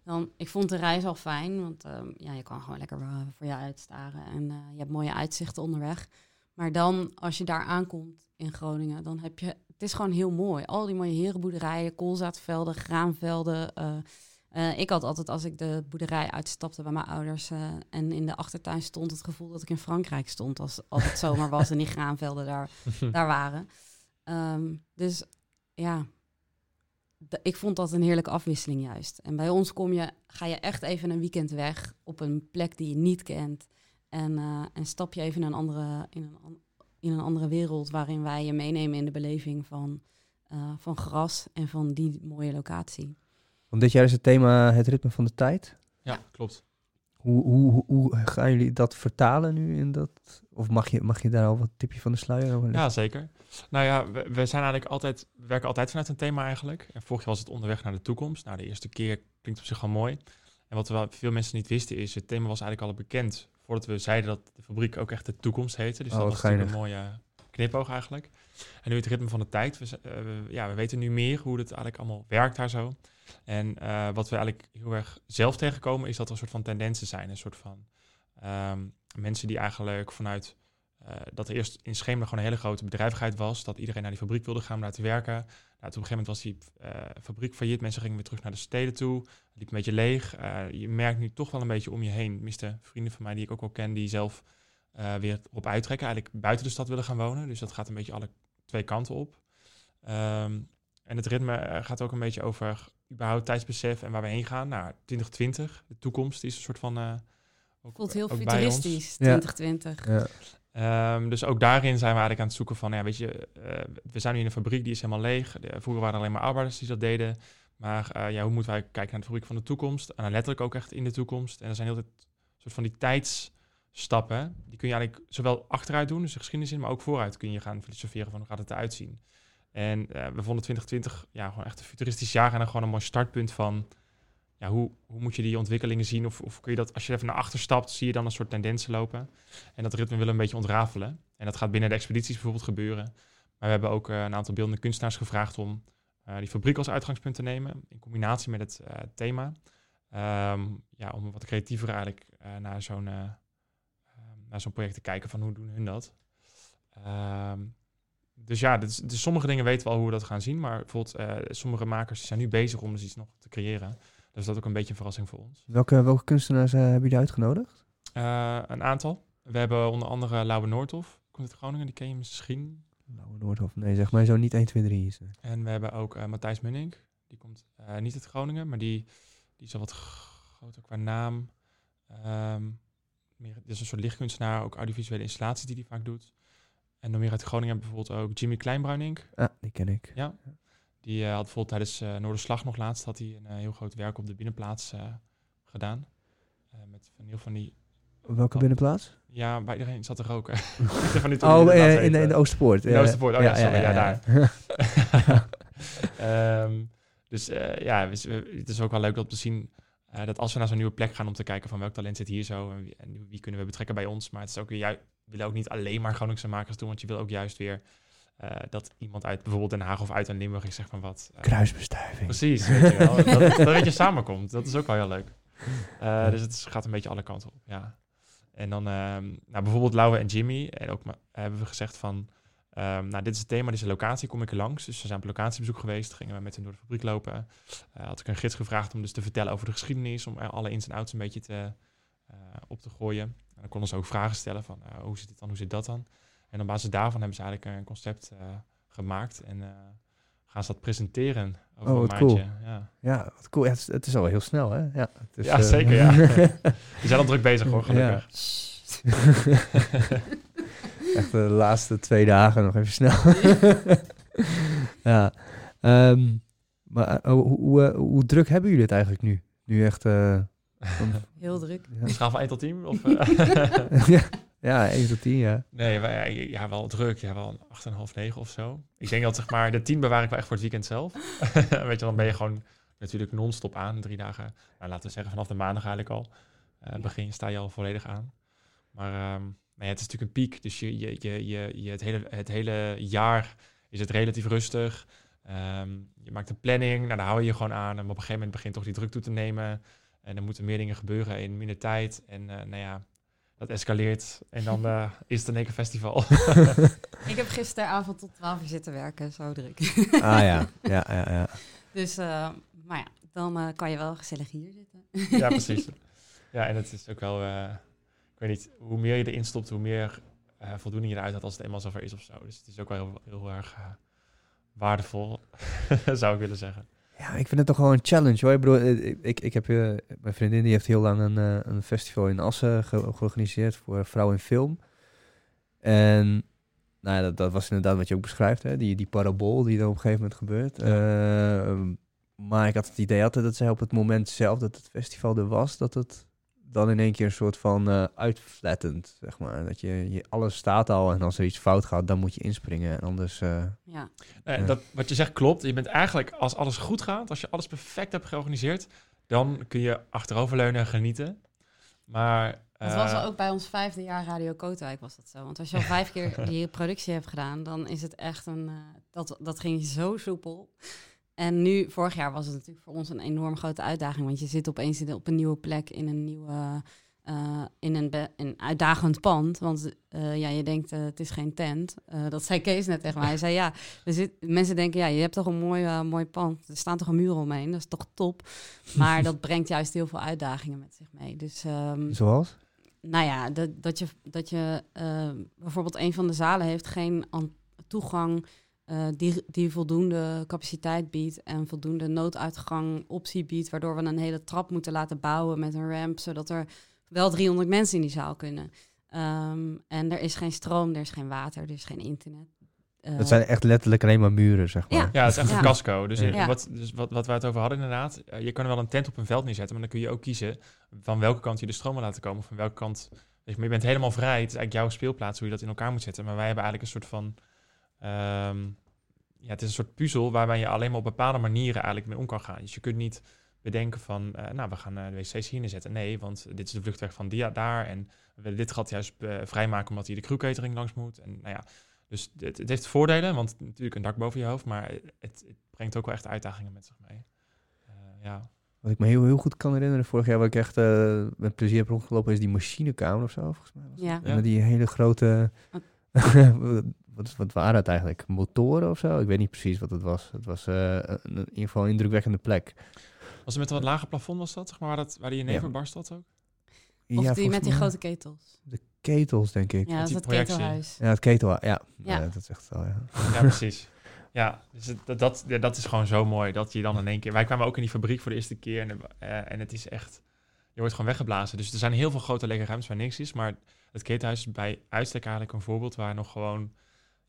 Dan, ik vond de reis al fijn, want ehm, ja, je kan gewoon lekker eh, voor je uitstaren. En eh, je hebt mooie uitzichten onderweg. Maar dan, als je daar aankomt in Groningen, dan heb je... Het is gewoon heel mooi. Al die mooie herenboerderijen, koolzaadvelden, graanvelden. eh, ik had altijd, als ik de boerderij uitstapte bij mijn ouders... en in de achtertuin stond, het gevoel dat ik in Frankrijk stond... als, als het zomer was en die graanvelden daar daar waren. Ehm, dus ja, ik vond dat een heerlijke afwisseling juist. En bij ons kom je, ga je echt even een weekend weg op een plek die je niet kent. En, eh, en stap je even in een, andere, in, een, in een andere wereld waarin wij je meenemen in de beleving van, eh, van gras en van die mooie locatie. Want dit jaar is het thema het ritme van de tijd. ja klopt. Hoe, hoe, hoe, hoe gaan jullie dat vertalen nu in dat? Of mag je, mag je daar al wat tipje van de sluier over Ja, zeker. Nou ja, we, we zijn eigenlijk altijd, we werken altijd vanuit een thema eigenlijk. En vorig jaar was het onderweg naar de toekomst. Nou, de eerste keer klinkt op zich al mooi. En wat we veel mensen niet wisten is, het thema was eigenlijk al bekend voordat we zeiden dat de fabriek ook echt de toekomst heette. Dus Oh, dat was natuurlijk een mooie knipoog eigenlijk. En nu het ritme van de tijd. We, eh, we- ja, we weten nu meer hoe het eigenlijk allemaal werkt daar zo. En eh, wat we eigenlijk heel erg zelf tegenkomen, is dat er een soort van tendensen zijn. Een soort van ehm, mensen die eigenlijk vanuit eh, dat er eerst in Scheemda gewoon een hele grote bedrijvigheid was. Dat iedereen naar die fabriek wilde gaan om daar te werken. Nou, op een gegeven moment was die eh, fabriek failliet. Mensen gingen weer terug naar de steden toe. Het liep een beetje leeg. Eh, je merkt nu toch wel een beetje om je heen. Tenminste, vrienden van mij die ik ook wel ken, die zelf weer op uittrekken. Eigenlijk buiten de stad willen gaan wonen. Dus dat gaat een beetje alle twee kanten op. Ehm, en het ritme gaat ook een beetje over überhaupt tijdsbesef en waar we heen gaan. Nou, 2020, de toekomst is een soort van... eh, ook, Voelt heel ook bij ons. futuristisch, Ja. 2020. Ja. Ehm, dus ook daarin zijn we eigenlijk aan het zoeken van, ja, weet je, eh, we zijn nu in een fabriek die is helemaal leeg. De- vroeger waren er alleen maar arbeiders die dat deden. Maar eh, ja, hoe moeten wij kijken naar de fabriek van de toekomst? En dan letterlijk ook echt in de toekomst. En er zijn heel veel soort van die tijdsstappen. Die kun je eigenlijk zowel achteruit doen, dus de geschiedenis in, maar ook vooruit kun je gaan filosoferen van hoe gaat het eruit zien. En eh, we vonden 2020 ja, gewoon echt een futuristisch jaar en dan gewoon een mooi startpunt van ja, hoe, hoe moet je die ontwikkelingen zien? Of, of kun je dat, als je even naar achter stapt, zie je dan een soort tendensen lopen. En dat ritme willen we een beetje ontrafelen. En dat gaat binnen de expedities bijvoorbeeld gebeuren. Maar we hebben ook eh, een aantal beeldende kunstenaars gevraagd om eh, die fabriek als uitgangspunt te nemen. In combinatie met het eh, thema. Ehm, ja, om wat creatiever eigenlijk naar zo'n eh, ehm, naar zo'n project te kijken van hoe doen hun dat. Ehm, dus ja, dus, dus sommige dingen weten we al hoe we dat gaan zien. Maar bijvoorbeeld sommige makers zijn nu bezig om dus iets nog te creëren. Dus dat is ook een beetje een verrassing voor ons. Welke, welke kunstenaars eh, hebben jullie uitgenodigd? Eh, een aantal. We hebben onder andere Lauwe Noordhof, komt uit Groningen, die ken je misschien. Lauwe Noordhof. Nee, zeg maar zo niet 1, 2, 3 is. En we hebben ook eh, Matthijs Munning, die komt niet uit Groningen, maar die, die is al wat groter qua naam. Ehm meer, dit is een soort lichtkunstenaar, ook audiovisuele installaties die hij vaak doet. En dan meer uit Groningen bijvoorbeeld ook Jimmy Kleinbruining. Ah, die ken ik. Ja. Die eh, had bijvoorbeeld tijdens eh Noorderslag nog laatst had hij een eh, heel groot werk op de binnenplaats gedaan. Met van heel van die, Welke binnenplaats? ja, bij iedereen zat te roken. van die Oh, in, de- in weten. de Oosterpoort. In de. Oosterpoort, oh ja, sorry, ja, daar. ja. Dus ja, het is ook wel leuk om te zien dat als we naar zo'n nieuwe plek gaan om te kijken van welk talent zit hier zo en wie, en wie kunnen we betrekken bij ons. Maar het is ook weer we willen ook niet alleen maar Groningse makers doen, want je wil ook juist weer eh, dat iemand uit bijvoorbeeld Den Haag of uit een Limburg is zeg van wat. eh, Kruisbestuiving. Precies, weet je wel. dat, dat een beetje samenkomt. Dat is ook wel heel leuk. Eh, dus het is- gaat een beetje alle kanten op, ja. En dan ehm, nou, bijvoorbeeld Lauwe en Jimmy. En ook hebben we gezegd van... ehm, nou, dit is het thema, dit is de locatie, kom ik er langs. Dus we zijn op locatiebezoek geweest. Gingen we met hen door de fabriek lopen. Had ik een gids gevraagd om dus te vertellen over de geschiedenis. Om er alle ins en outs een beetje te, op te gooien. En dan konden ze ook vragen stellen van... hoe zit dit dan, hoe zit dat dan? En op basis daarvan hebben ze eigenlijk een concept eh, gemaakt. En eh, gaan ze dat presenteren over Oh, een cool. maandje. Ja. Ja, wat cool. Ja, het, is, het is al heel snel, hè? Ja, het is, Ja, eh, zeker, ja. Die zijn al druk bezig hoor, gelukkig. Echt de laatste twee dagen nog even snel. ja. ehm, maar eh, hoe, hoe, eh, hoe druk hebben jullie het eigenlijk nu? Nu echt... eh, Heel druk. ja. Schaal van 1 tot 10? Of, eh? ja. Ja, 1 tot 10, ja. nee, wij, ja, wel druk. Ja, wel een 8,5, 9 of zo. Ik denk dat zeg maar, de 10 bewaar ik wel echt voor het weekend zelf. Weet je, dan ben je gewoon natuurlijk non-stop aan. Drie dagen, nou, laten we zeggen vanaf de maandag eigenlijk al. eh, begin sta je al volledig aan. Maar ehm, nou ja, het is natuurlijk een piek. Dus je, je, je, je, het, hele, het hele jaar is het relatief rustig. Ehm, je maakt een planning, nou, daar hou je je gewoon aan. En op een gegeven moment begint toch die druk toe te nemen. En dan moeten meer dingen gebeuren in minder tijd. En eh, nou ja, dat escaleert. En dan eh, is het een één keer festival. Ik heb gisteravond tot 12 uur zitten werken, zo druk. Ah ja, ja, ja, ja. dus, eh, maar ja, dan eh, kan je wel gezellig hier zitten. ja, precies. Ja, en het is ook wel... eh, ik weet niet, hoe meer je erin stopt, hoe meer eh, voldoening je eruit had als het eenmaal zover is of zo. Dus het is ook wel heel, heel erg eh, waardevol, zou ik willen zeggen. Ja, ik vind het toch wel een challenge hoor. Ik bedoel, eh, ik, ik, heb, eh, mijn vriendin die heeft heel lang een, eh, een festival in Assen ge- georganiseerd voor vrouw in film. En nou ja, dat, dat was inderdaad wat je ook beschrijft, hè? Die, die parabool die er op een gegeven moment gebeurt. Eh, maar ik had het idee altijd dat zij op het moment zelf dat het festival er was, dat het dan in één keer een soort van eh uitflattend, zeg maar. Dat je, je, alles staat al en als er iets fout gaat, dan moet je inspringen. En anders... eh, Ja, Nee, dat, wat je zegt klopt. Je bent eigenlijk, als alles goed gaat, als je alles perfect hebt georganiseerd, dan kun je achteroverleunen en genieten. Maar Dat was Eh, ook bij ons vijfde jaar Radio Kootwijk was dat zo. Want als je al vijf keer die productie hebt gedaan, dan is het echt een... eh, dat, dat ging zo soepel. En nu, vorig jaar was het natuurlijk voor ons een enorm grote uitdaging. Want je zit opeens op een nieuwe plek in een nieuwe... eh, in een, uitdagend pand. Want eh, ja, je denkt, eh, het is geen tent. Dat zei Kees net tegen mij. Hij zei, ja, er zit, mensen denken, ja, je hebt toch een mooi, mooi pand. Er staan toch een muur omheen. Dat is toch top. Maar dat brengt juist heel veel uitdagingen met zich mee. Dus ehm, Zoals? nou ja, dat, dat je, dat je bijvoorbeeld een van de zalen heeft geen an- toegang eh, die, die voldoende capaciteit biedt en voldoende nooduitgang optie biedt, waardoor we een hele trap moeten laten bouwen met een ramp, zodat er wel 300 mensen in die zaal kunnen. Ehm, en er is geen stroom, er is geen water, er is geen internet. Eh, Dat zijn echt letterlijk alleen maar muren, zeg maar. Ja. Ja, het is echt Ja. een casco. Dus, Ja. wat, dus wat, wat we het over hadden inderdaad. eh, je kan er wel een tent op een veld neerzetten, maar dan kun je ook kiezen van welke kant je de stroom wil laten komen. Of van welke kant... Dus, je bent helemaal vrij. Het is eigenlijk jouw speelplaats hoe je dat in elkaar moet zetten. Maar wij hebben eigenlijk een soort van... ehm, ja, het is een soort puzzel waarbij je alleen maar op bepaalde manieren eigenlijk mee om kan gaan. Dus je kunt niet bedenken van, eh, nou, we gaan eh, de wc's hier neerzetten. Nee, want dit is de vluchtweg van die, daar. En we willen dit gat juist eh, vrijmaken omdat hier de crewcatering langs moet. En nou ja, dus het, het heeft voordelen, want natuurlijk een dak boven je hoofd, maar het, het brengt ook wel echt uitdagingen met zich mee. Eh, ja. Wat ik me heel, heel goed kan herinneren, vorig jaar wat ik echt eh, met plezier heb rondgelopen, is die machinekamer of zo, volgens mij. Was Ja. met die hele grote... wat, wat waren het eigenlijk? Motoren of zo? Ik weet niet precies wat het was. Het was eh, een, in ieder geval een indrukwekkende plek. Was het met een wat lager plafond was dat, zeg maar, waar, dat, waar die neven Ja. barst dat ook? of Ja, die met die grote ketels. De ketels, denk ik. Ja, Ja, dat is het ketelhuis. het ketel, ja. ja. Ja. dat is echt wel, ja. Ja, precies. Ja, dus het- dat, dat, ja, dat is gewoon zo mooi dat je dan in één keer... Wij kwamen ook in die fabriek voor de eerste keer en, eh, en het is echt... Je wordt gewoon weggeblazen. Dus er zijn heel veel grote lege ruimtes waar niks is. Maar het ketenhuis is bij uitstek eigenlijk een voorbeeld waar nog gewoon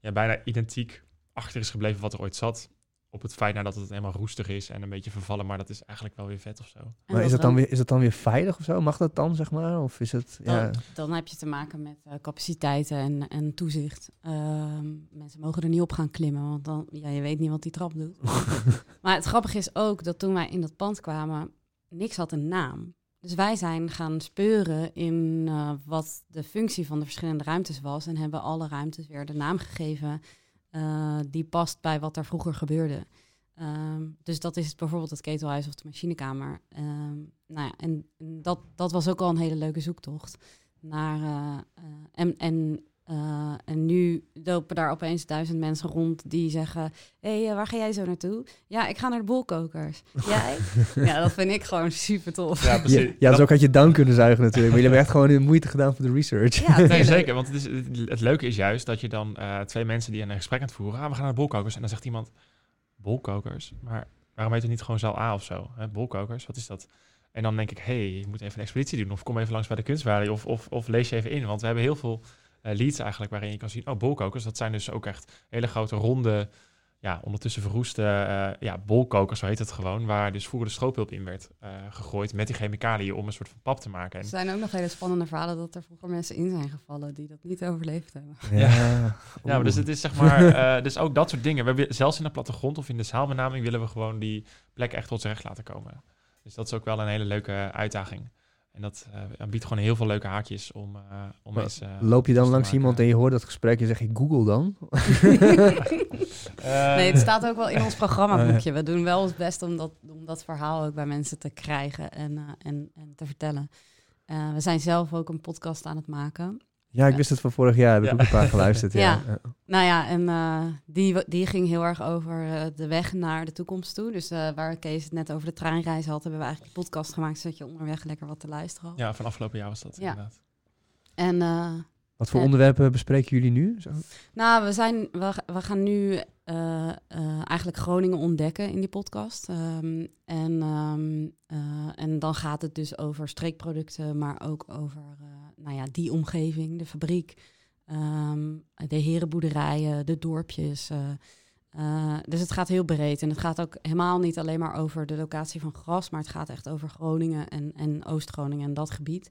ja, bijna identiek achter is gebleven wat er ooit zat. Op het feit nadat het helemaal roestig is en een beetje vervallen. Maar dat is eigenlijk wel weer vet of zo. En Maar is dat het, dan weer, is het dan weer veilig of zo? Mag dat dan, zeg maar? Of is het... Ja, Dan, dan heb je te maken met eh, capaciteiten en, en toezicht. Ehm, mensen mogen er niet op gaan klimmen, want dan, ja, je weet niet wat die trap doet. maar het grappige is ook dat toen wij in dat pand kwamen, niks had een naam. Dus wij zijn gaan speuren in eh, wat de functie van de verschillende ruimtes was. En hebben alle ruimtes weer de naam gegeven eh, die past bij wat er vroeger gebeurde. Ehm, dus dat is bijvoorbeeld het ketelhuis of de machinekamer. Ehm, nou ja, en dat, dat was ook al een hele leuke zoektocht. Naar, eh, en, en, eh, en nu lopen daar opeens duizend mensen rond die zeggen... hé, hey, eh, waar ga jij zo naartoe? Ja, ik ga naar de bolkokers. Jij? ja, dat vind ik gewoon super tof. Ja, ja, ja, zo had je down kunnen zuigen natuurlijk. Maar jullie hebben echt gewoon de moeite gedaan voor de research. Ja, Nee, zeker. Want het, is, het, het leuke is juist dat je dan eh, twee mensen die een gesprek aan het voeren... Ah, we gaan naar de bolkokers. En dan zegt iemand, bolkokers? Maar waarom heet het niet gewoon zaal A of zo? Hè? Bolkokers, wat is dat? En dan denk ik, hé, hey, je moet even een expeditie doen. Of kom even langs bij de kunstwaarde. Of, of, of lees je even in. Want we hebben heel veel leads eigenlijk waarin je kan zien... Oh, bolkokers, dat zijn dus ook echt hele grote ronde... Ja, ondertussen verroeste eh, ja, bolkokers, zo heet het gewoon. Waar dus vroeger de stroopulp in werd eh, gegooid met die chemicaliën om een soort van pap te maken. Er zijn ook nog hele spannende verhalen dat er vroeger mensen in zijn gevallen die dat niet overleefd hebben. Ja, Ja, maar dus het is zeg maar, eh, dus ook dat soort dingen. We willen, zelfs in de plattegrond of in de zaalbenaming willen we gewoon die plek echt tot z'n recht laten komen. Dus dat is ook wel een hele leuke uitdaging. En dat eh, biedt gewoon heel veel leuke haakjes om, eh om Maar eens... eh, Loop je dan langs iemand en je hoort dat gesprek en zeg je Google dan? Eh, Nee, het staat ook wel in ons programmaboekje. We doen wel ons best om dat, om dat verhaal ook bij mensen te krijgen en, eh, en, en te vertellen. Eh, we zijn zelf ook een podcast aan het maken. Ja, ik wist het van vorig jaar. Heb ik Ja. ook een paar geluisterd. ja. Nou ja, en eh, die, die ging heel erg over eh, de weg naar de toekomst toe. Dus eh, waar Kees het net over de treinreis had, hebben we eigenlijk die podcast gemaakt, zodat je onderweg lekker wat te luisteren had. Ja, van afgelopen jaar was dat Ja. inderdaad. En eh, Wat voor onderwerpen bespreken jullie nu? Zo? Nou, we, zijn, we, we gaan nu eh, eh, eigenlijk Groningen ontdekken in die podcast. Ehm, en, ehm, eh, en dan gaat het dus over streekproducten, maar ook over eh, nou ja, die omgeving, de fabriek, ehm, de herenboerderijen, de dorpjes. eh, eh, dus het gaat heel breed. En het gaat ook helemaal niet alleen maar over de locatie van gras, maar het gaat echt over Groningen en, en Oost-Groningen en dat gebied.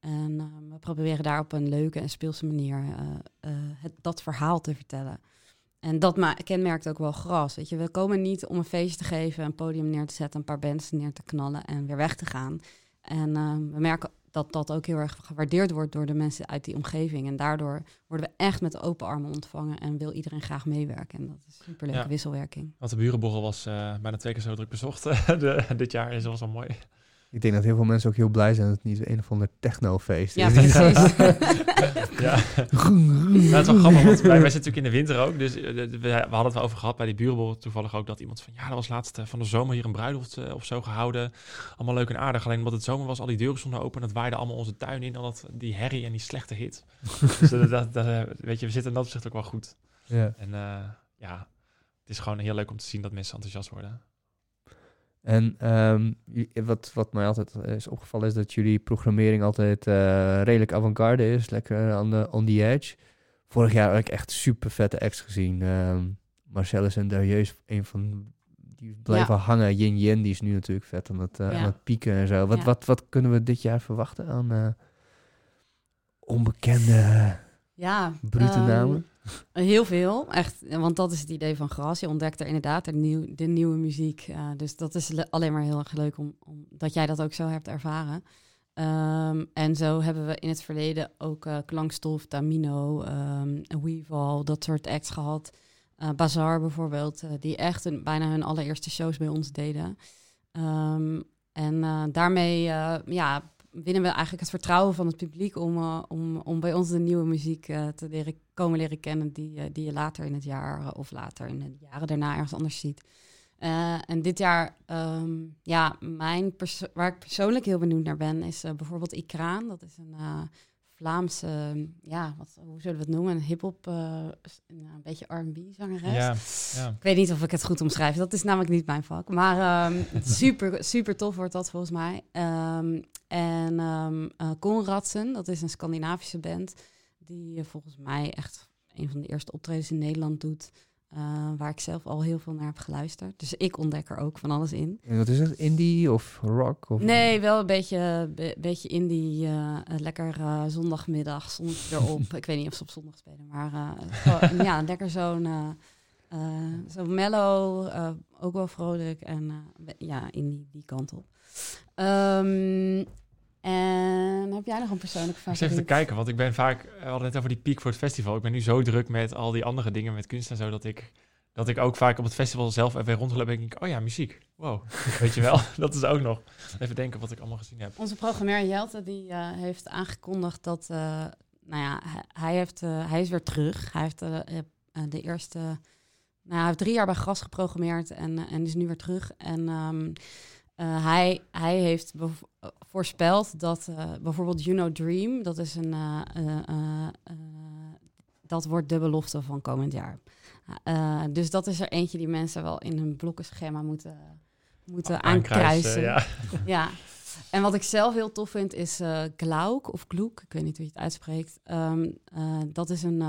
En eh, we proberen daar op een leuke en speelse manier eh, dat verhaal te vertellen. En dat kenmerkt ook wel gras. Weet je, we komen niet om een feestje te geven, een podium neer te zetten, een paar bands neer te knallen en weer weg te gaan. En eh, we merken dat dat ook heel erg gewaardeerd wordt door de mensen uit die omgeving. En daardoor worden we echt met open armen ontvangen en wil iedereen graag meewerken. En dat is een superleuke Ja. wisselwerking. Want de burenborrel was eh, bijna twee keer zo druk bezocht de, dit jaar. Dus dat was wel mooi. Ik denk dat heel veel mensen ook heel blij zijn dat het niet een of ander technofeest Ja, is. precies. ja. Ja, het is wel grappig, want wij, wij zitten natuurlijk in de winter ook. Dus eh, we, we hadden het wel over gehad bij die burenborrel toevallig ook. Dat iemand van, ja, dat was laatst eh, van de zomer hier een bruiloft eh, of zo gehouden. Allemaal leuk en aardig. Alleen omdat het zomer was, al die deuren stonden open. Dat waaide allemaal onze tuin in. En dat, die herrie en die slechte hit. dus dat, dat, dat, weet je, we zitten in dat opzicht ook wel goed. Ja. En eh, ja, het is gewoon heel leuk om te zien dat mensen enthousiast worden. En ehm, wat, wat mij altijd is opgevallen is dat jullie programmering altijd eh, redelijk avant-garde is. Lekker on the, on the edge. Vorig jaar heb ik echt super vette acts gezien. Ehm Marcellus en Darieus, een van die blijven hangen. Yin Yin, die is nu natuurlijk vet aan het, eh, Ja. aan het pieken en zo. Wat, Ja. wat, wat kunnen we dit jaar verwachten aan eh, onbekende Ja, brute ehm, namen? Heel veel, echt. Want dat is het idee van Gras. Je ontdekt er inderdaad de, nieuw, nieuwe muziek. eh, dus dat is le- alleen maar heel erg leuk om, dat jij dat ook zo hebt ervaren. Ehm, en zo hebben we in het verleden ook eh, Klankstof, Tamino, ehm Weeval, dat soort acts gehad. Eh Bazaar bijvoorbeeld, eh, die echt bijna hun allereerste shows bij ons deden. Ehm, en eh, daarmee eh, ja, winnen we eigenlijk het vertrouwen van het publiek om, eh, om, om bij ons de nieuwe muziek eh, te leren, komen leren kennen die, eh, die je later in het jaar of later in de jaren daarna ergens anders ziet. En dit jaar, ehm, ja, mijn waar ik persoonlijk heel benieuwd naar ben, is bijvoorbeeld Ikraan. Dat is een Vlaamse, ja, wat, hoe zullen we het noemen? Een hip-hop, eh, een, een beetje R&B-zangeres. Ja, ja. Ik weet niet of ik het goed omschrijf. Dat is namelijk niet mijn vak. Maar ehm, super, super tof wordt dat volgens mij. Ehm, en ehm eh, Konradsen, dat is een Scandinavische band. Die eh, volgens mij echt een van de eerste optredens in Nederland doet. Eh, waar ik zelf al heel veel naar heb geluisterd. Dus ik ontdek er ook van alles in. En wat is het? Indie of rock? Of Nee, wel een beetje, be- beetje indie. eh, lekker eh, zondagmiddag, zonnetje erop. ik weet niet of ze op zondag spelen, maar gewoon, ja, lekker zo'n zo mellow, ook wel vrolijk en ja, in die, die kant op. Ehm, en heb jij nog een persoonlijke Ik zit favoriet? even te kijken, want ik ben vaak, we hadden het over die piek voor het festival. Ik ben nu zo druk met al die andere dingen, met kunst en zo, dat ik, dat ik ook vaak op het festival zelf even rondloop en denk, oh ja, muziek. Wow, weet je wel, dat is ook nog. Even denken wat ik allemaal gezien heb. Onze programmeur Jelte die eh, heeft aangekondigd dat, eh, nou ja, hij, heeft, eh, hij is weer terug. Hij heeft de eerste, nou, hij heeft drie jaar bij Gras geprogrammeerd en, en is nu weer terug. En ehm, eh, hij, hij heeft voorspeld dat eh, bijvoorbeeld You Know Dream, dat is een, eh, dat wordt de belofte van komend jaar. Dus dat is er eentje die mensen wel in hun blokkenschema moeten, moeten aankruisen. ja. Ja, en wat ik zelf heel tof vind is eh Glauk of Gloek, ik weet niet hoe je het uitspreekt. Ehm, eh, dat is een,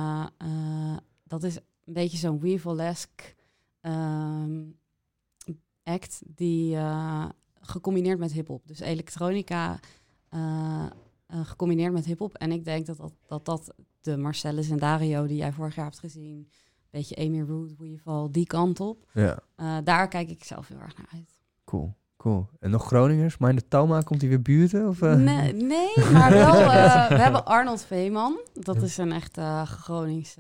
dat is een beetje zo'n Weevil-esque ehm, act die eh, gecombineerd met hip-hop. Dus elektronica eh, eh, gecombineerd met hip-hop. En ik denk dat dat, dat dat de Marcellus en Dario die jij vorig jaar hebt gezien, beetje Amy Root, Weevil, die kant op. Ja, daar kijk ik zelf heel erg naar uit. cool. Cool. En nog Groningers? Maar in de Talma komt hij weer buurten? Of? Nee, nee, maar wel. we hebben Arnold Veeman. Dat is een echt eh Gronings.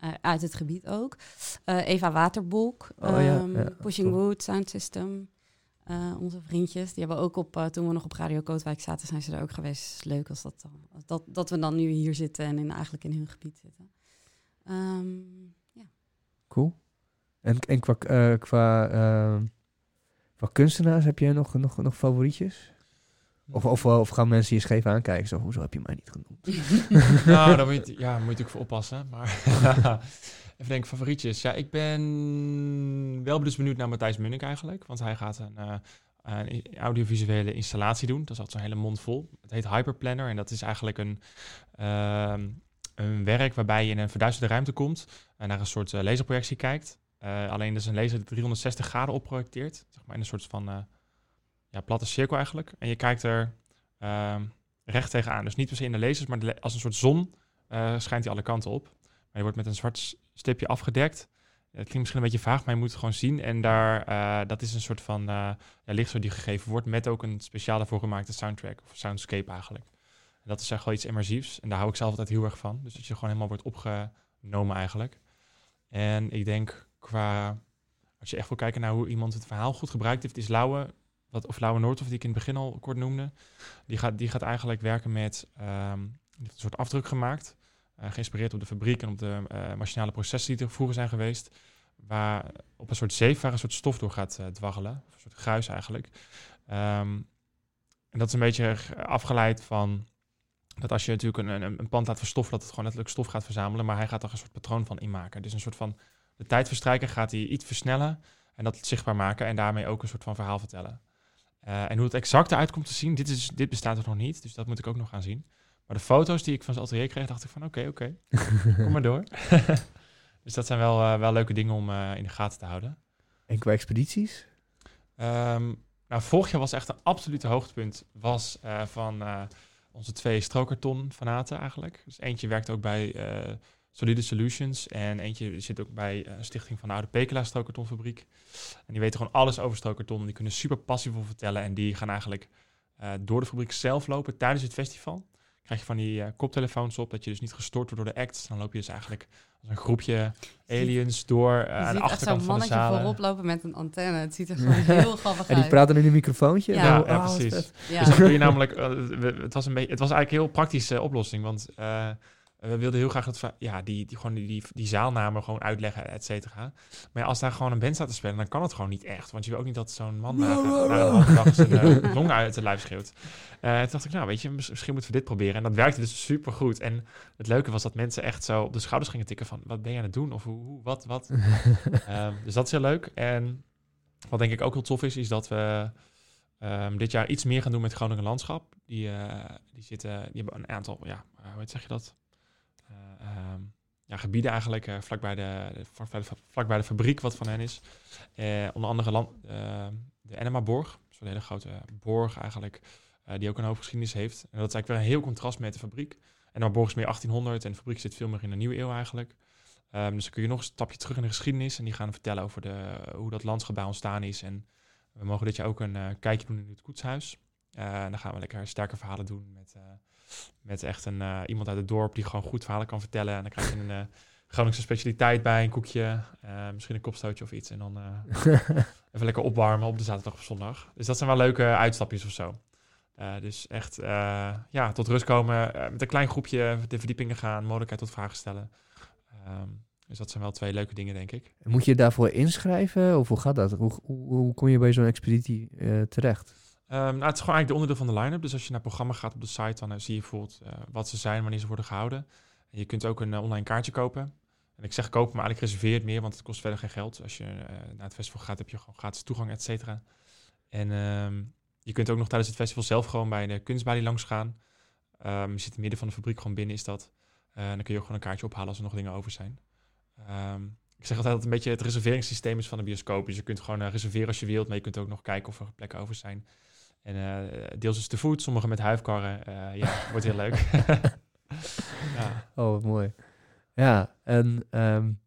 Eh, uit het gebied ook. Eh, Eva Waterbolk. Oh ja, ehm, ja, Pushing cool. Wood Sound System. Eh, onze vriendjes. Die hebben ook op. toen we nog op Radio Kootwijk zaten, zijn ze er ook geweest. Leuk als dat, dan, als dat, dat we dan nu hier zitten en in, eigenlijk in hun gebied zitten. Ehm, Cool. En, en qua, qua, eh, qua kunstenaars heb jij nog, nog, nog favorietjes? Of, of, of gaan mensen je scheef aankijken? Zo, hoezo heb je mij niet genoemd? nou, daar moet je, ja, moet je natuurlijk voor oppassen. Maar even denken, favorietjes. Ja, ik ben wel dus benieuwd naar Matthijs Munnik eigenlijk. Want hij gaat een, eh, een audiovisuele installatie doen. Dat is altijd zo'n hele mond vol. Het heet Hyperplanner. En dat is eigenlijk een, ehm, een werk waarbij je in een verduisterde ruimte komt. En naar een soort eh, laserprojectie kijkt. Eh, alleen dat is een laser die 360 graden opprojecteert. Zeg maar in een soort van ja, platte cirkel eigenlijk. En je kijkt er ehm, recht tegenaan. Dus niet per se in de lasers, maar de als een soort zon eh, schijnt hij alle kanten op. Maar je wordt met een zwart stipje afgedekt. het klinkt misschien een beetje vaag, maar je moet het gewoon zien. En daar, eh, dat is een soort van uh, ja, licht zo die gegeven wordt met ook een speciaal daarvoor gemaakte soundtrack of soundscape eigenlijk. En dat is echt wel iets immersiefs en daar hou ik zelf altijd heel erg van. Dus dat je gewoon helemaal wordt opgenomen eigenlijk. En ik denk qua, als je echt wil kijken naar hoe iemand het verhaal goed gebruikt heeft, is Lauwe, wat, of Lauwe Noordhoff die ik in het begin al kort noemde, die gaat, die gaat eigenlijk werken met um, een soort afdruk gemaakt. Uh, geïnspireerd op de fabriek en op de uh, machinale processen die er vroeger zijn geweest. Waar op een soort zeef waar een soort stof door gaat uh. Een soort gruis eigenlijk. Um, en dat is een beetje afgeleid van dat als je natuurlijk een, een, een pand laat verstoffen, dat het gewoon letterlijk stof gaat verzamelen. Maar hij gaat er een soort patroon van inmaken. Dus een soort van de tijd verstrijken gaat hij iets versnellen en dat zichtbaar maken en daarmee ook een soort van verhaal vertellen. Uh, en hoe het exact eruit komt te zien, dit, is, dit bestaat er nog niet, dus dat moet ik ook nog gaan zien. Maar de foto's die ik van zijn atelier kreeg, dacht ik van oké, oké, okay, kom maar door. dus dat zijn wel, uh, wel leuke dingen om uh, in de gaten te houden. En qua expedities? Um, nou, vorig jaar was echt een absolute hoogtepunt was van onze twee strookkarton fanaten eigenlijk. Dus eentje werkt ook bij Solide Solutions. En eentje zit ook bij een stichting van de Oude Pekela Strookkartonfabriek. En die weten gewoon alles over strookkarton. Die kunnen super passief over vertellen. En die gaan eigenlijk uh, door de fabriek zelf lopen tijdens het festival. Krijg je van die uh, koptelefoons op, dat je dus niet gestoord wordt door de acts. Dan loop je dus eigenlijk als een groepje aliens door uh, aan de achterkant van de zaal. mannetje voorop lopen met een antenne. Het ziet er gewoon heel grappig uit. En die praten in een microfoontje? Ja, ja, ja precies. Ja. Dus dan kun je namelijk... het, was een beetje, het was eigenlijk een heel praktische oplossing, want we wilden heel graag dat ja, die, die, gewoon die, die, die zaalnamen gewoon uitleggen, et cetera. Maar ja, als daar gewoon een band staat te spelen, dan kan het gewoon niet echt. Want je wil ook niet dat zo'n man na, na een zijn uh, long uit het lijf schreeuwt. Uh, toen dacht ik, nou weet je, misschien moeten we dit proberen. En dat werkte dus super goed. En het leuke was dat mensen echt zo op de schouders gingen tikken van, wat ben je aan het doen? Of hoe, hoe wat, wat? um, dus dat is heel leuk. En wat denk ik ook heel tof is, is dat we... Um, dit jaar iets meer gaan doen met Groningen Landschap. Die, uh, die, zitten, die hebben een aantal, ja, hoe zeg je dat? Ehm, ja, gebieden eigenlijk, uh, vlakbij, de, vlakbij, de, fabriek wat van hen is. Uh, onder andere de Enema-borg, zo'n hele grote borg eigenlijk, die ook een hoop geschiedenis heeft. En dat is eigenlijk weer een heel contrast met de fabriek. Enema-borg is meer 1800 en de fabriek zit veel meer in de nieuwe eeuw eigenlijk. Um, dus dan kun je nog een stapje terug in de geschiedenis en die gaan vertellen over de, hoe dat landschap bij ontstaan is. En we mogen dit jaar ook een kijkje doen in het koetshuis. en dan gaan we lekker sterke verhalen doen met met echt een, uh, iemand uit het dorp die gewoon goed verhalen kan vertellen. En dan krijg je een uh, Groningse specialiteit bij, een koekje, uh, misschien een kopstootje of iets. En dan even lekker opwarmen op de zaterdag of zondag. Dus dat zijn wel leuke uitstapjes of zo. dus echt ja, tot rust komen, met een klein groepje de verdiepingen gaan, mogelijkheid tot vragen stellen. Um, dus dat zijn wel twee leuke dingen, denk ik. Moet je daarvoor inschrijven? Of hoe gaat dat? Hoe, hoe, hoe kom je bij zo'n expeditie terecht? Um, nou, het is gewoon eigenlijk de onderdeel van de line-up. Dus als je naar programma gaat op de site, dan uh, zie je bijvoorbeeld uh, wat ze zijn, wanneer ze worden gehouden. En je kunt ook een uh, online kaartje kopen. En ik zeg kopen, maar eigenlijk reserveer het meer, want het kost verder geen geld. Als je naar het festival gaat, heb je gewoon gratis toegang, et cetera. En um, je kunt ook nog tijdens het festival zelf gewoon bij de kunstbalie langs gaan. Um, je zit in het midden van de fabriek gewoon binnen, is dat. en dan kun je ook gewoon een kaartje ophalen als er nog dingen over zijn. ik zeg altijd dat het een beetje het reserveringssysteem is van de bioscoop. Dus je kunt gewoon reserveren als je wilt, maar je kunt ook nog kijken of er plekken over zijn. En uh, deels is te voet, sommigen met huifkarren. Uh, ja, wordt heel leuk. ja. Oh, wat mooi. Ja, en, um,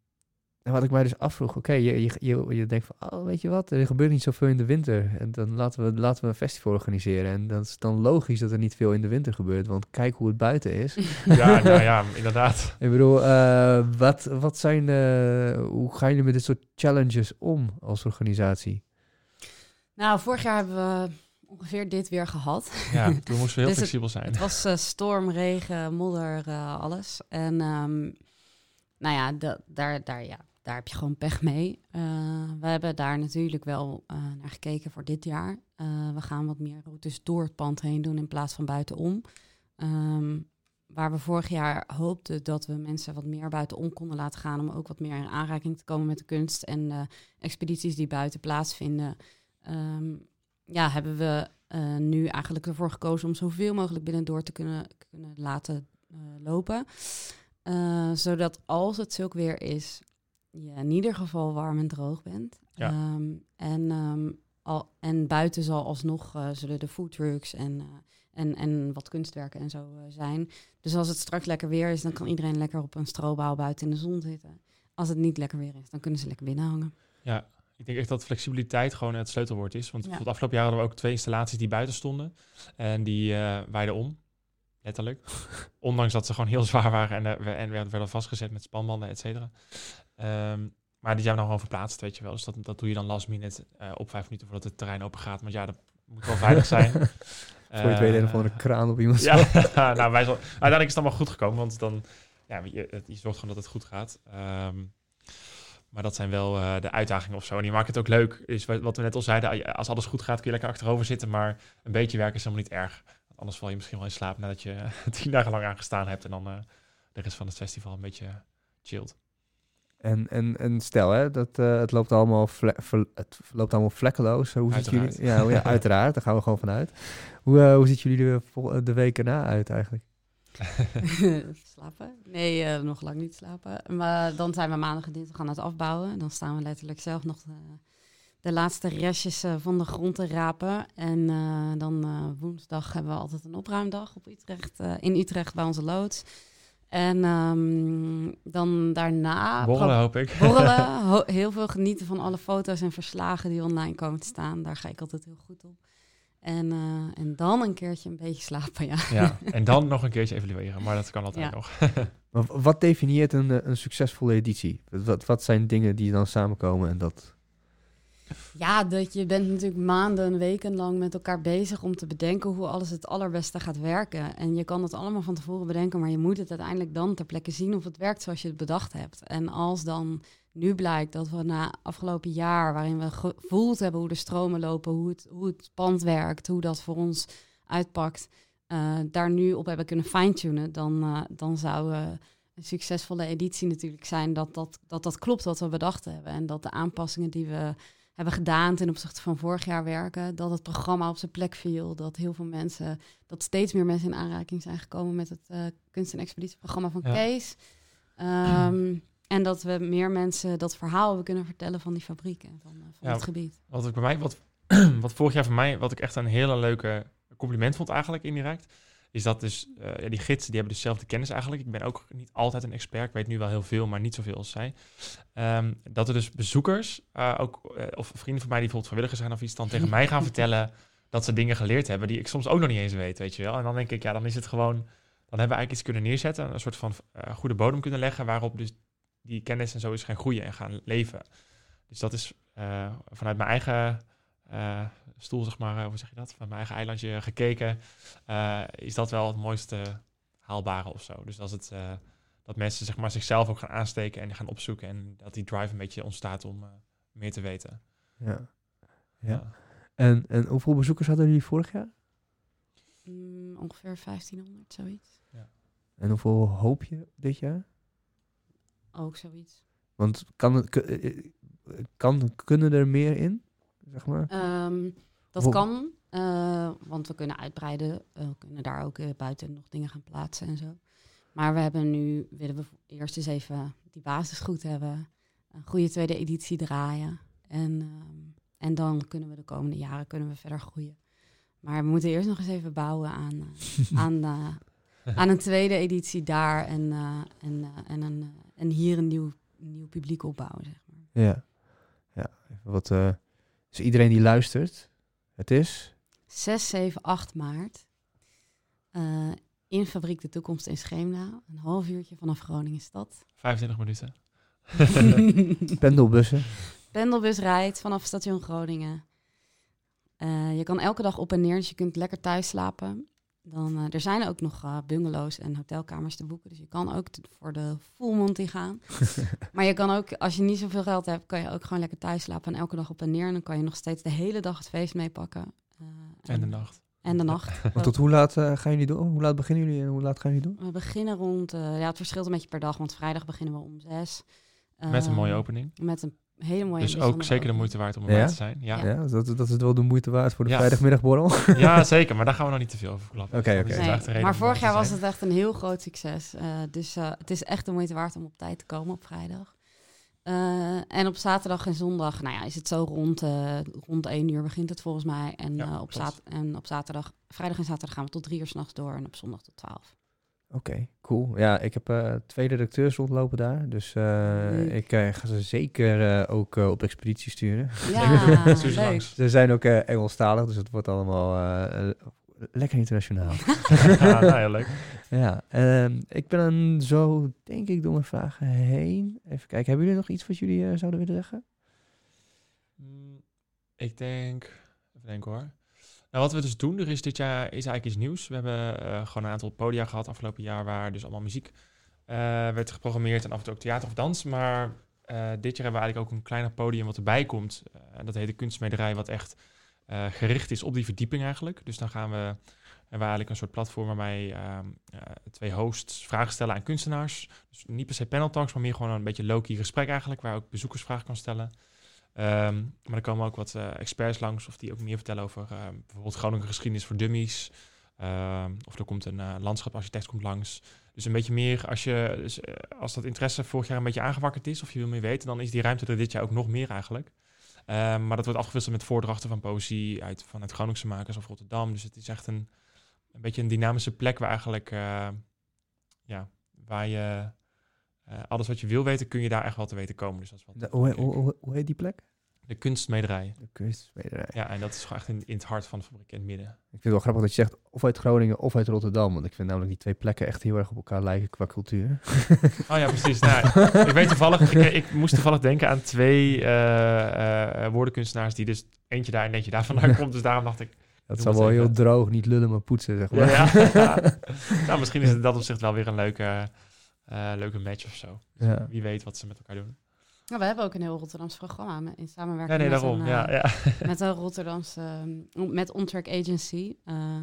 en wat ik mij dus afvroeg, oké, je, je, je, je, denkt van, oh, weet je wat, er gebeurt niet zoveel in de winter. En dan laten we, laten we een festival organiseren. En dan is het dan logisch dat er niet veel in de winter gebeurt, want kijk hoe het buiten is. ja, nou ja, inderdaad. Ik bedoel, uh, wat, wat zijn, uh, hoe gaan jullie met dit soort challenges om als organisatie? Nou, vorig jaar hebben we ongeveer dit weer gehad. Ja, toen moesten we heel dus flexibel zijn. Het, was uh, storm, regen, modder, uh, alles. En um, nou ja, de, daar, daar, ja, daar heb je gewoon pech mee. Uh, we hebben daar natuurlijk wel naar gekeken voor dit jaar. we gaan wat meer routes door het pand heen doen in plaats van buitenom. Um, waar we vorig jaar hoopten dat we mensen wat meer buitenom konden laten gaan... om ook wat meer in aanraking te komen met de kunst en de expedities die buiten plaatsvinden... Um, ja, hebben we uh, nu eigenlijk ervoor gekozen om zoveel mogelijk binnendoor te kunnen, kunnen laten uh, lopen. Uh, zodat als het zulk weer is, je in ieder geval warm en droog bent. Ja. Um, en, um, al, en buiten zal alsnog zullen de foodtrucks en, en, en wat kunstwerken en zo zijn. Dus als het straks lekker weer is, dan kan iedereen lekker op een strobouw buiten in de zon zitten. als het niet lekker weer is, dan kunnen ze lekker binnen hangen. Ja, ik denk echt dat flexibiliteit gewoon het sleutelwoord is. Want Ja. bijvoorbeeld afgelopen jaar hadden we ook twee installaties die buiten stonden. En die eh waaiden om, letterlijk. Ondanks dat ze gewoon heel zwaar waren en, eh, we- en werden, werden vastgezet met spanbanden, et cetera. Ehm, maar die zijn we dan gewoon verplaatst, weet je wel. Dus dat, dat doe je dan last minute eh, op vijf minuten voordat het terrein open gaat. Want ja, dat moet wel veilig zijn. Voor je tweede een of andere Eh, kraan op iemand. ja, nou, wij zal, uiteindelijk is het allemaal goed gekomen, want dan, ja, je, het- je zorgt gewoon dat het goed gaat. Ehm, maar dat zijn wel eh, de uitdagingen of zo. En die maken het ook leuk. Is wat wat we net al zeiden, als alles goed gaat kun je lekker achterover zitten, maar een beetje werken is helemaal niet erg. Anders val je misschien wel in slaap nadat je tien dagen lang aangestaan hebt en dan eh, de rest van het festival een beetje chillt. En, en, en stel, hè, dat, eh, het, loopt allemaal het loopt allemaal vlekkeloos. Hoe ziet jullie? Ja, ja, uiteraard. Daar gaan we gewoon vanuit. Hoe, hoe ziet jullie de, de week erna uit eigenlijk? slapen? Nee, eh, nog lang niet slapen. Maar dan zijn we maandag en dinsdag aan het afbouwen. Dan staan we letterlijk zelf nog de, de laatste restjes eh, van de grond te rapen. En eh, dan eh, woensdag hebben we altijd een opruimdag op Utrecht, eh, in Utrecht bij onze loods. En ehm, dan daarna... Borrelen hoop ik. Borrelen, ho- heel veel genieten van alle foto's en verslagen die online komen te staan. Daar ga ik altijd heel goed op. En, eh, en dan een keertje een beetje slapen, ja. Ja, en dan nog een keertje evalueren, maar dat kan altijd Ja. nog. Wat definieert een, eh, een succesvolle editie? Wat, wat zijn dingen die dan samenkomen en dat... Ja, dat je bent natuurlijk maanden, weken lang met elkaar bezig om te bedenken hoe alles het allerbeste gaat werken. En je kan het allemaal van tevoren bedenken, maar je moet het uiteindelijk dan ter plekke zien of het werkt zoals je het bedacht hebt. En als dan nu blijkt dat we na afgelopen jaar, waarin we gevoeld hebben hoe de stromen lopen, hoe het, hoe het pand werkt, hoe dat voor ons uitpakt, eh, daar nu op hebben kunnen fine-tunen, dan, eh, dan zou eh, een succesvolle editie natuurlijk zijn dat dat, dat dat klopt wat we bedacht hebben. En dat de aanpassingen die we hebben gedaan ten opzichte van vorig jaar werken. Dat het programma op zijn plek viel. Dat heel veel mensen, dat steeds meer mensen in aanraking zijn gekomen met het eh, kunst- en expeditieprogramma van Ja. Kees. Ehm, en dat we meer mensen dat verhaal hebben kunnen vertellen van die fabrieken en van, eh, van Ja. het gebied. Wat ik bij mij, wat, wat vorig jaar voor mij, wat ik echt een hele leuke compliment vond eigenlijk indirect, is dat dus eh, ja, die gidsen die hebben dus zelf de kennis eigenlijk. Ik ben ook niet altijd een expert, ik weet nu wel heel veel, maar niet zoveel als zij. Ehm, dat er dus bezoekers, eh, ook, eh, of vrienden van mij die bijvoorbeeld vrijwilliger zijn of iets, dan tegen mij gaan vertellen dat ze dingen geleerd hebben die ik soms ook nog niet eens weet, weet je wel. En dan denk ik, ja, dan is het gewoon, dan hebben we eigenlijk iets kunnen neerzetten, een soort van goede bodem kunnen leggen waarop dus die kennis en zo is gaan groeien en gaan leven. Dus dat is vanuit mijn eigen eh, stoel, zeg maar, eh, hoe zeg je dat? Vanuit mijn eigen eilandje gekeken, eh, is dat wel het mooiste haalbare of zo. Dus als het, eh, dat mensen zeg maar, zichzelf ook gaan aansteken en gaan opzoeken en dat die drive een beetje ontstaat om eh, meer te weten. Ja. ja. En, en hoeveel bezoekers hadden jullie vorig jaar? Mm, ongeveer 1500, zoiets. En hoeveel hoop je dit jaar? Ook zoiets. Want kan het, kan, kunnen er meer in? Zeg maar. Ehm, dat kan, eh, want we kunnen uitbreiden. Eh, we kunnen daar ook eh, buiten nog dingen gaan plaatsen en zo. Maar we hebben nu, willen we eerst eens even die basis goed hebben. Een goede tweede editie draaien. En, ehm, en dan kunnen we de komende jaren kunnen we verder groeien. Maar we moeten eerst nog eens even bouwen aan, aan, aan een tweede editie daar. En, en, en, een, en hier een nieuw, nieuw publiek opbouwen, zeg maar. Ja. Ja. Even wat, dus iedereen die luistert, het is... 6, 7, 8 maart. eh, in Fabriek de Toekomst in Scheemda. Een half uurtje vanaf Groningen stad. 25 minuten. Pendelbussen. Pendelbus rijdt vanaf station Groningen. Eh, je kan elke dag op en neer, dus je kunt lekker thuis slapen. Dan, eh, er zijn ook nog eh, bungalows en hotelkamers te boeken. Dus je kan ook voor de full monty gaan. maar je kan ook, als je niet zoveel geld hebt, kan je ook gewoon lekker thuis slapen. En elke dag op en neer. En dan kan je nog steeds de hele dag het feest meepakken. Eh, En de nacht. En de nacht. Want tot hoe laat eh, gaan jullie doen? Hoe laat beginnen jullie en hoe laat gaan jullie doen? We beginnen rond, eh, ja, het verschilt een beetje per dag, want vrijdag beginnen we om zes. Met een mooie Ehm, opening. Met een hele mooie. Dus ook zeker de moeite waard om erbij Ja? te zijn. Ja. Ja, dat, dat is wel de moeite waard voor de Ja. vrijdagmiddagborrel. ja, zeker. Maar daar gaan we nog niet te veel over klappen. Oké, Nee, reden maar vorig jaar was het echt een heel groot succes. Eh, dus eh, het is echt de moeite waard om op tijd te komen op vrijdag. Eh, en op zaterdag en zondag, nou ja, is het zo rond, eh rond 1 uur begint het volgens mij. En, Ja, eh, op, en op zaterdag, vrijdag en zaterdag gaan we tot drie uur s'nachts door en op zondag tot 12. Oké, cool. Ja, ik heb eh, twee redacteurs rondlopen daar. Dus eh, ik eh, ga ze zeker eh, ook op expeditie sturen. Ja, ze leuk. langs. Ze zijn ook eh, Engelstalig, dus het wordt allemaal lekker internationaal. ja, nou, heel leuk. ja, ehm, ik ben dan zo, denk ik, door mijn vragen heen. Even kijken, hebben jullie nog iets wat jullie zouden willen zeggen? Mm, Ik denk, even denken hoor. Nou, wat we dus doen, er is dit jaar is eigenlijk iets nieuws. We hebben eh, gewoon een aantal podia gehad afgelopen jaar waar dus allemaal muziek eh, werd geprogrammeerd en af en toe ook theater of dans. Maar eh, dit jaar hebben we eigenlijk ook een kleiner podium wat erbij komt. Dat heet de kunstsmederij, wat echt gericht is op die verdieping eigenlijk. Dus dan gaan we, we eigenlijk een soort platform waarmee ehm, eh, twee hosts vragen stellen aan kunstenaars. Dus niet per se panel talks, maar meer gewoon een beetje low-key gesprek eigenlijk, waar ook bezoekers vragen kan stellen. Ehm, maar er komen ook wat eh, experts langs, of die ook meer vertellen over eh, bijvoorbeeld Groningen geschiedenis voor dummies. Ehm, of er komt een eh, landschaparchitect komt langs. Dus een beetje meer, als, je, dus, eh, als dat interesse vorig jaar een beetje aangewakkerd is, of je wil meer weten, dan is die ruimte er dit jaar ook nog meer eigenlijk. Ehm, maar dat wordt afgewisseld met voordrachten van poëzie uit, vanuit Groningse makers of Rotterdam. Dus het is echt een, een beetje een dynamische plek waar eigenlijk, ja, waar je eh, alles wat je wil weten, kun je daar echt wel te weten komen. Dus dat is wat De- hoe, hoe, hoe, hoe heet die plek? de kunstsmederij. De kunstsmederij. Ja, en dat is gewoon echt in, in het hart van de fabriek in het midden. Ik vind het wel grappig dat je zegt of uit Groningen of uit Rotterdam. Want ik vind namelijk die twee plekken echt heel erg op elkaar lijken qua cultuur. Oh ja, precies. nou, ik weet toevallig, ik, ik moest toevallig denken aan twee eh, eh, woordenkunstenaars die dus eentje daar en eentje daar vandaan komt. Dus daarom dacht ik, Dat het wel heel droog, niet lullen, maar poetsen, zeg maar. ja, ja. nou, misschien is het in dat opzicht wel weer een leuke, eh, leuke match of zo. Ja. Wie weet wat ze met elkaar doen. Nou, we hebben ook een heel Rotterdams programma met- in samenwerking nee, met, daarom. een, Ja, eh, ja. met een Rotterdamse, ehm, met Ontrack Agency. Eh,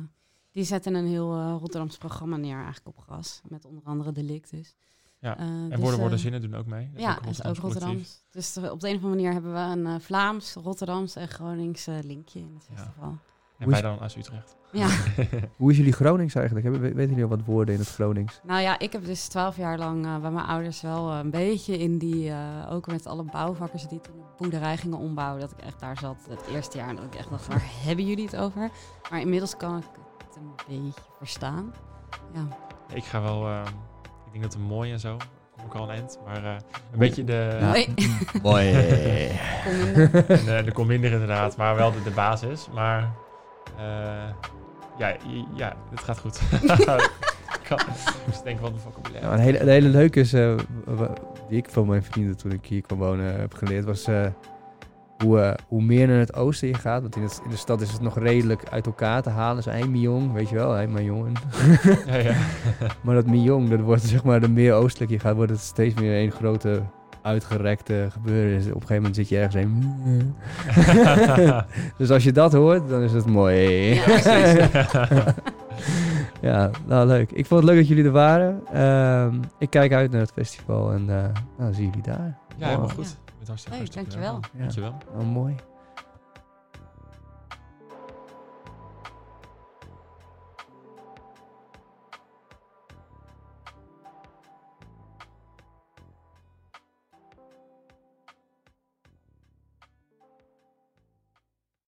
die zetten een heel eh, Rotterdams programma neer eigenlijk op gras. Met onder andere Delictus. Ja, Eh, En dus, woorden, eh, worden, zinnen doen ook mee. Dat Ja, een is ook Rotterdams. Dus eh, op de een of andere manier hebben we een eh, Vlaams, Rotterdams en Gronings eh, linkje in het Ja. En Hoe is- wij dan als Utrecht. Ja, Hoe is jullie Gronings eigenlijk? Hebben, we- weten jullie al wat woorden in het Gronings? nou ja, ik heb dus twaalf jaar lang eh, bij mijn ouders wel eh, een beetje in die, eh, ook met alle bouwvakkers die toen een boerderij gingen ombouwen, dat ik echt daar zat het eerste jaar en dat ik echt dacht, waar hebben jullie het over? Maar inmiddels kan ik het een beetje verstaan. Ja, Ik ga wel, eh, ik denk dat het mooi en zo, kom ik al een eind. Maar eh, een beetje de, Ja. Mooi. de- en, de kom minder inderdaad, maar wel de, de basis. Maar ja, i- ja, het gaat goed. ik denken wat mijn vocabulaire. Nou, een, hele, een hele leuke is, eh, die ik van mijn vrienden toen ik hier kwam wonen heb geleerd, was eh, hoe, eh, hoe meer naar het oosten je gaat. Want in, het, in de stad is het nog redelijk uit elkaar te halen. Dus een jong, weet je wel, jongen. ja, ja. Maar dat Mijong, dat wordt zeg maar, de meer oostelijk je gaat, wordt het steeds meer een grote uitgerekte gebeuren. Dus op een gegeven moment zit je ergens heen. dus als je dat hoort, dan is het mooi. Ja, precies. Ja, nou leuk. Ik vond het leuk dat jullie er waren. Ehm, ik kijk uit naar het festival en eh nou, zie jullie daar. ja, helemaal goed. Je bent hartstikke Hey, hartstikke dankjewel. Dankjewel. Nou, mooi.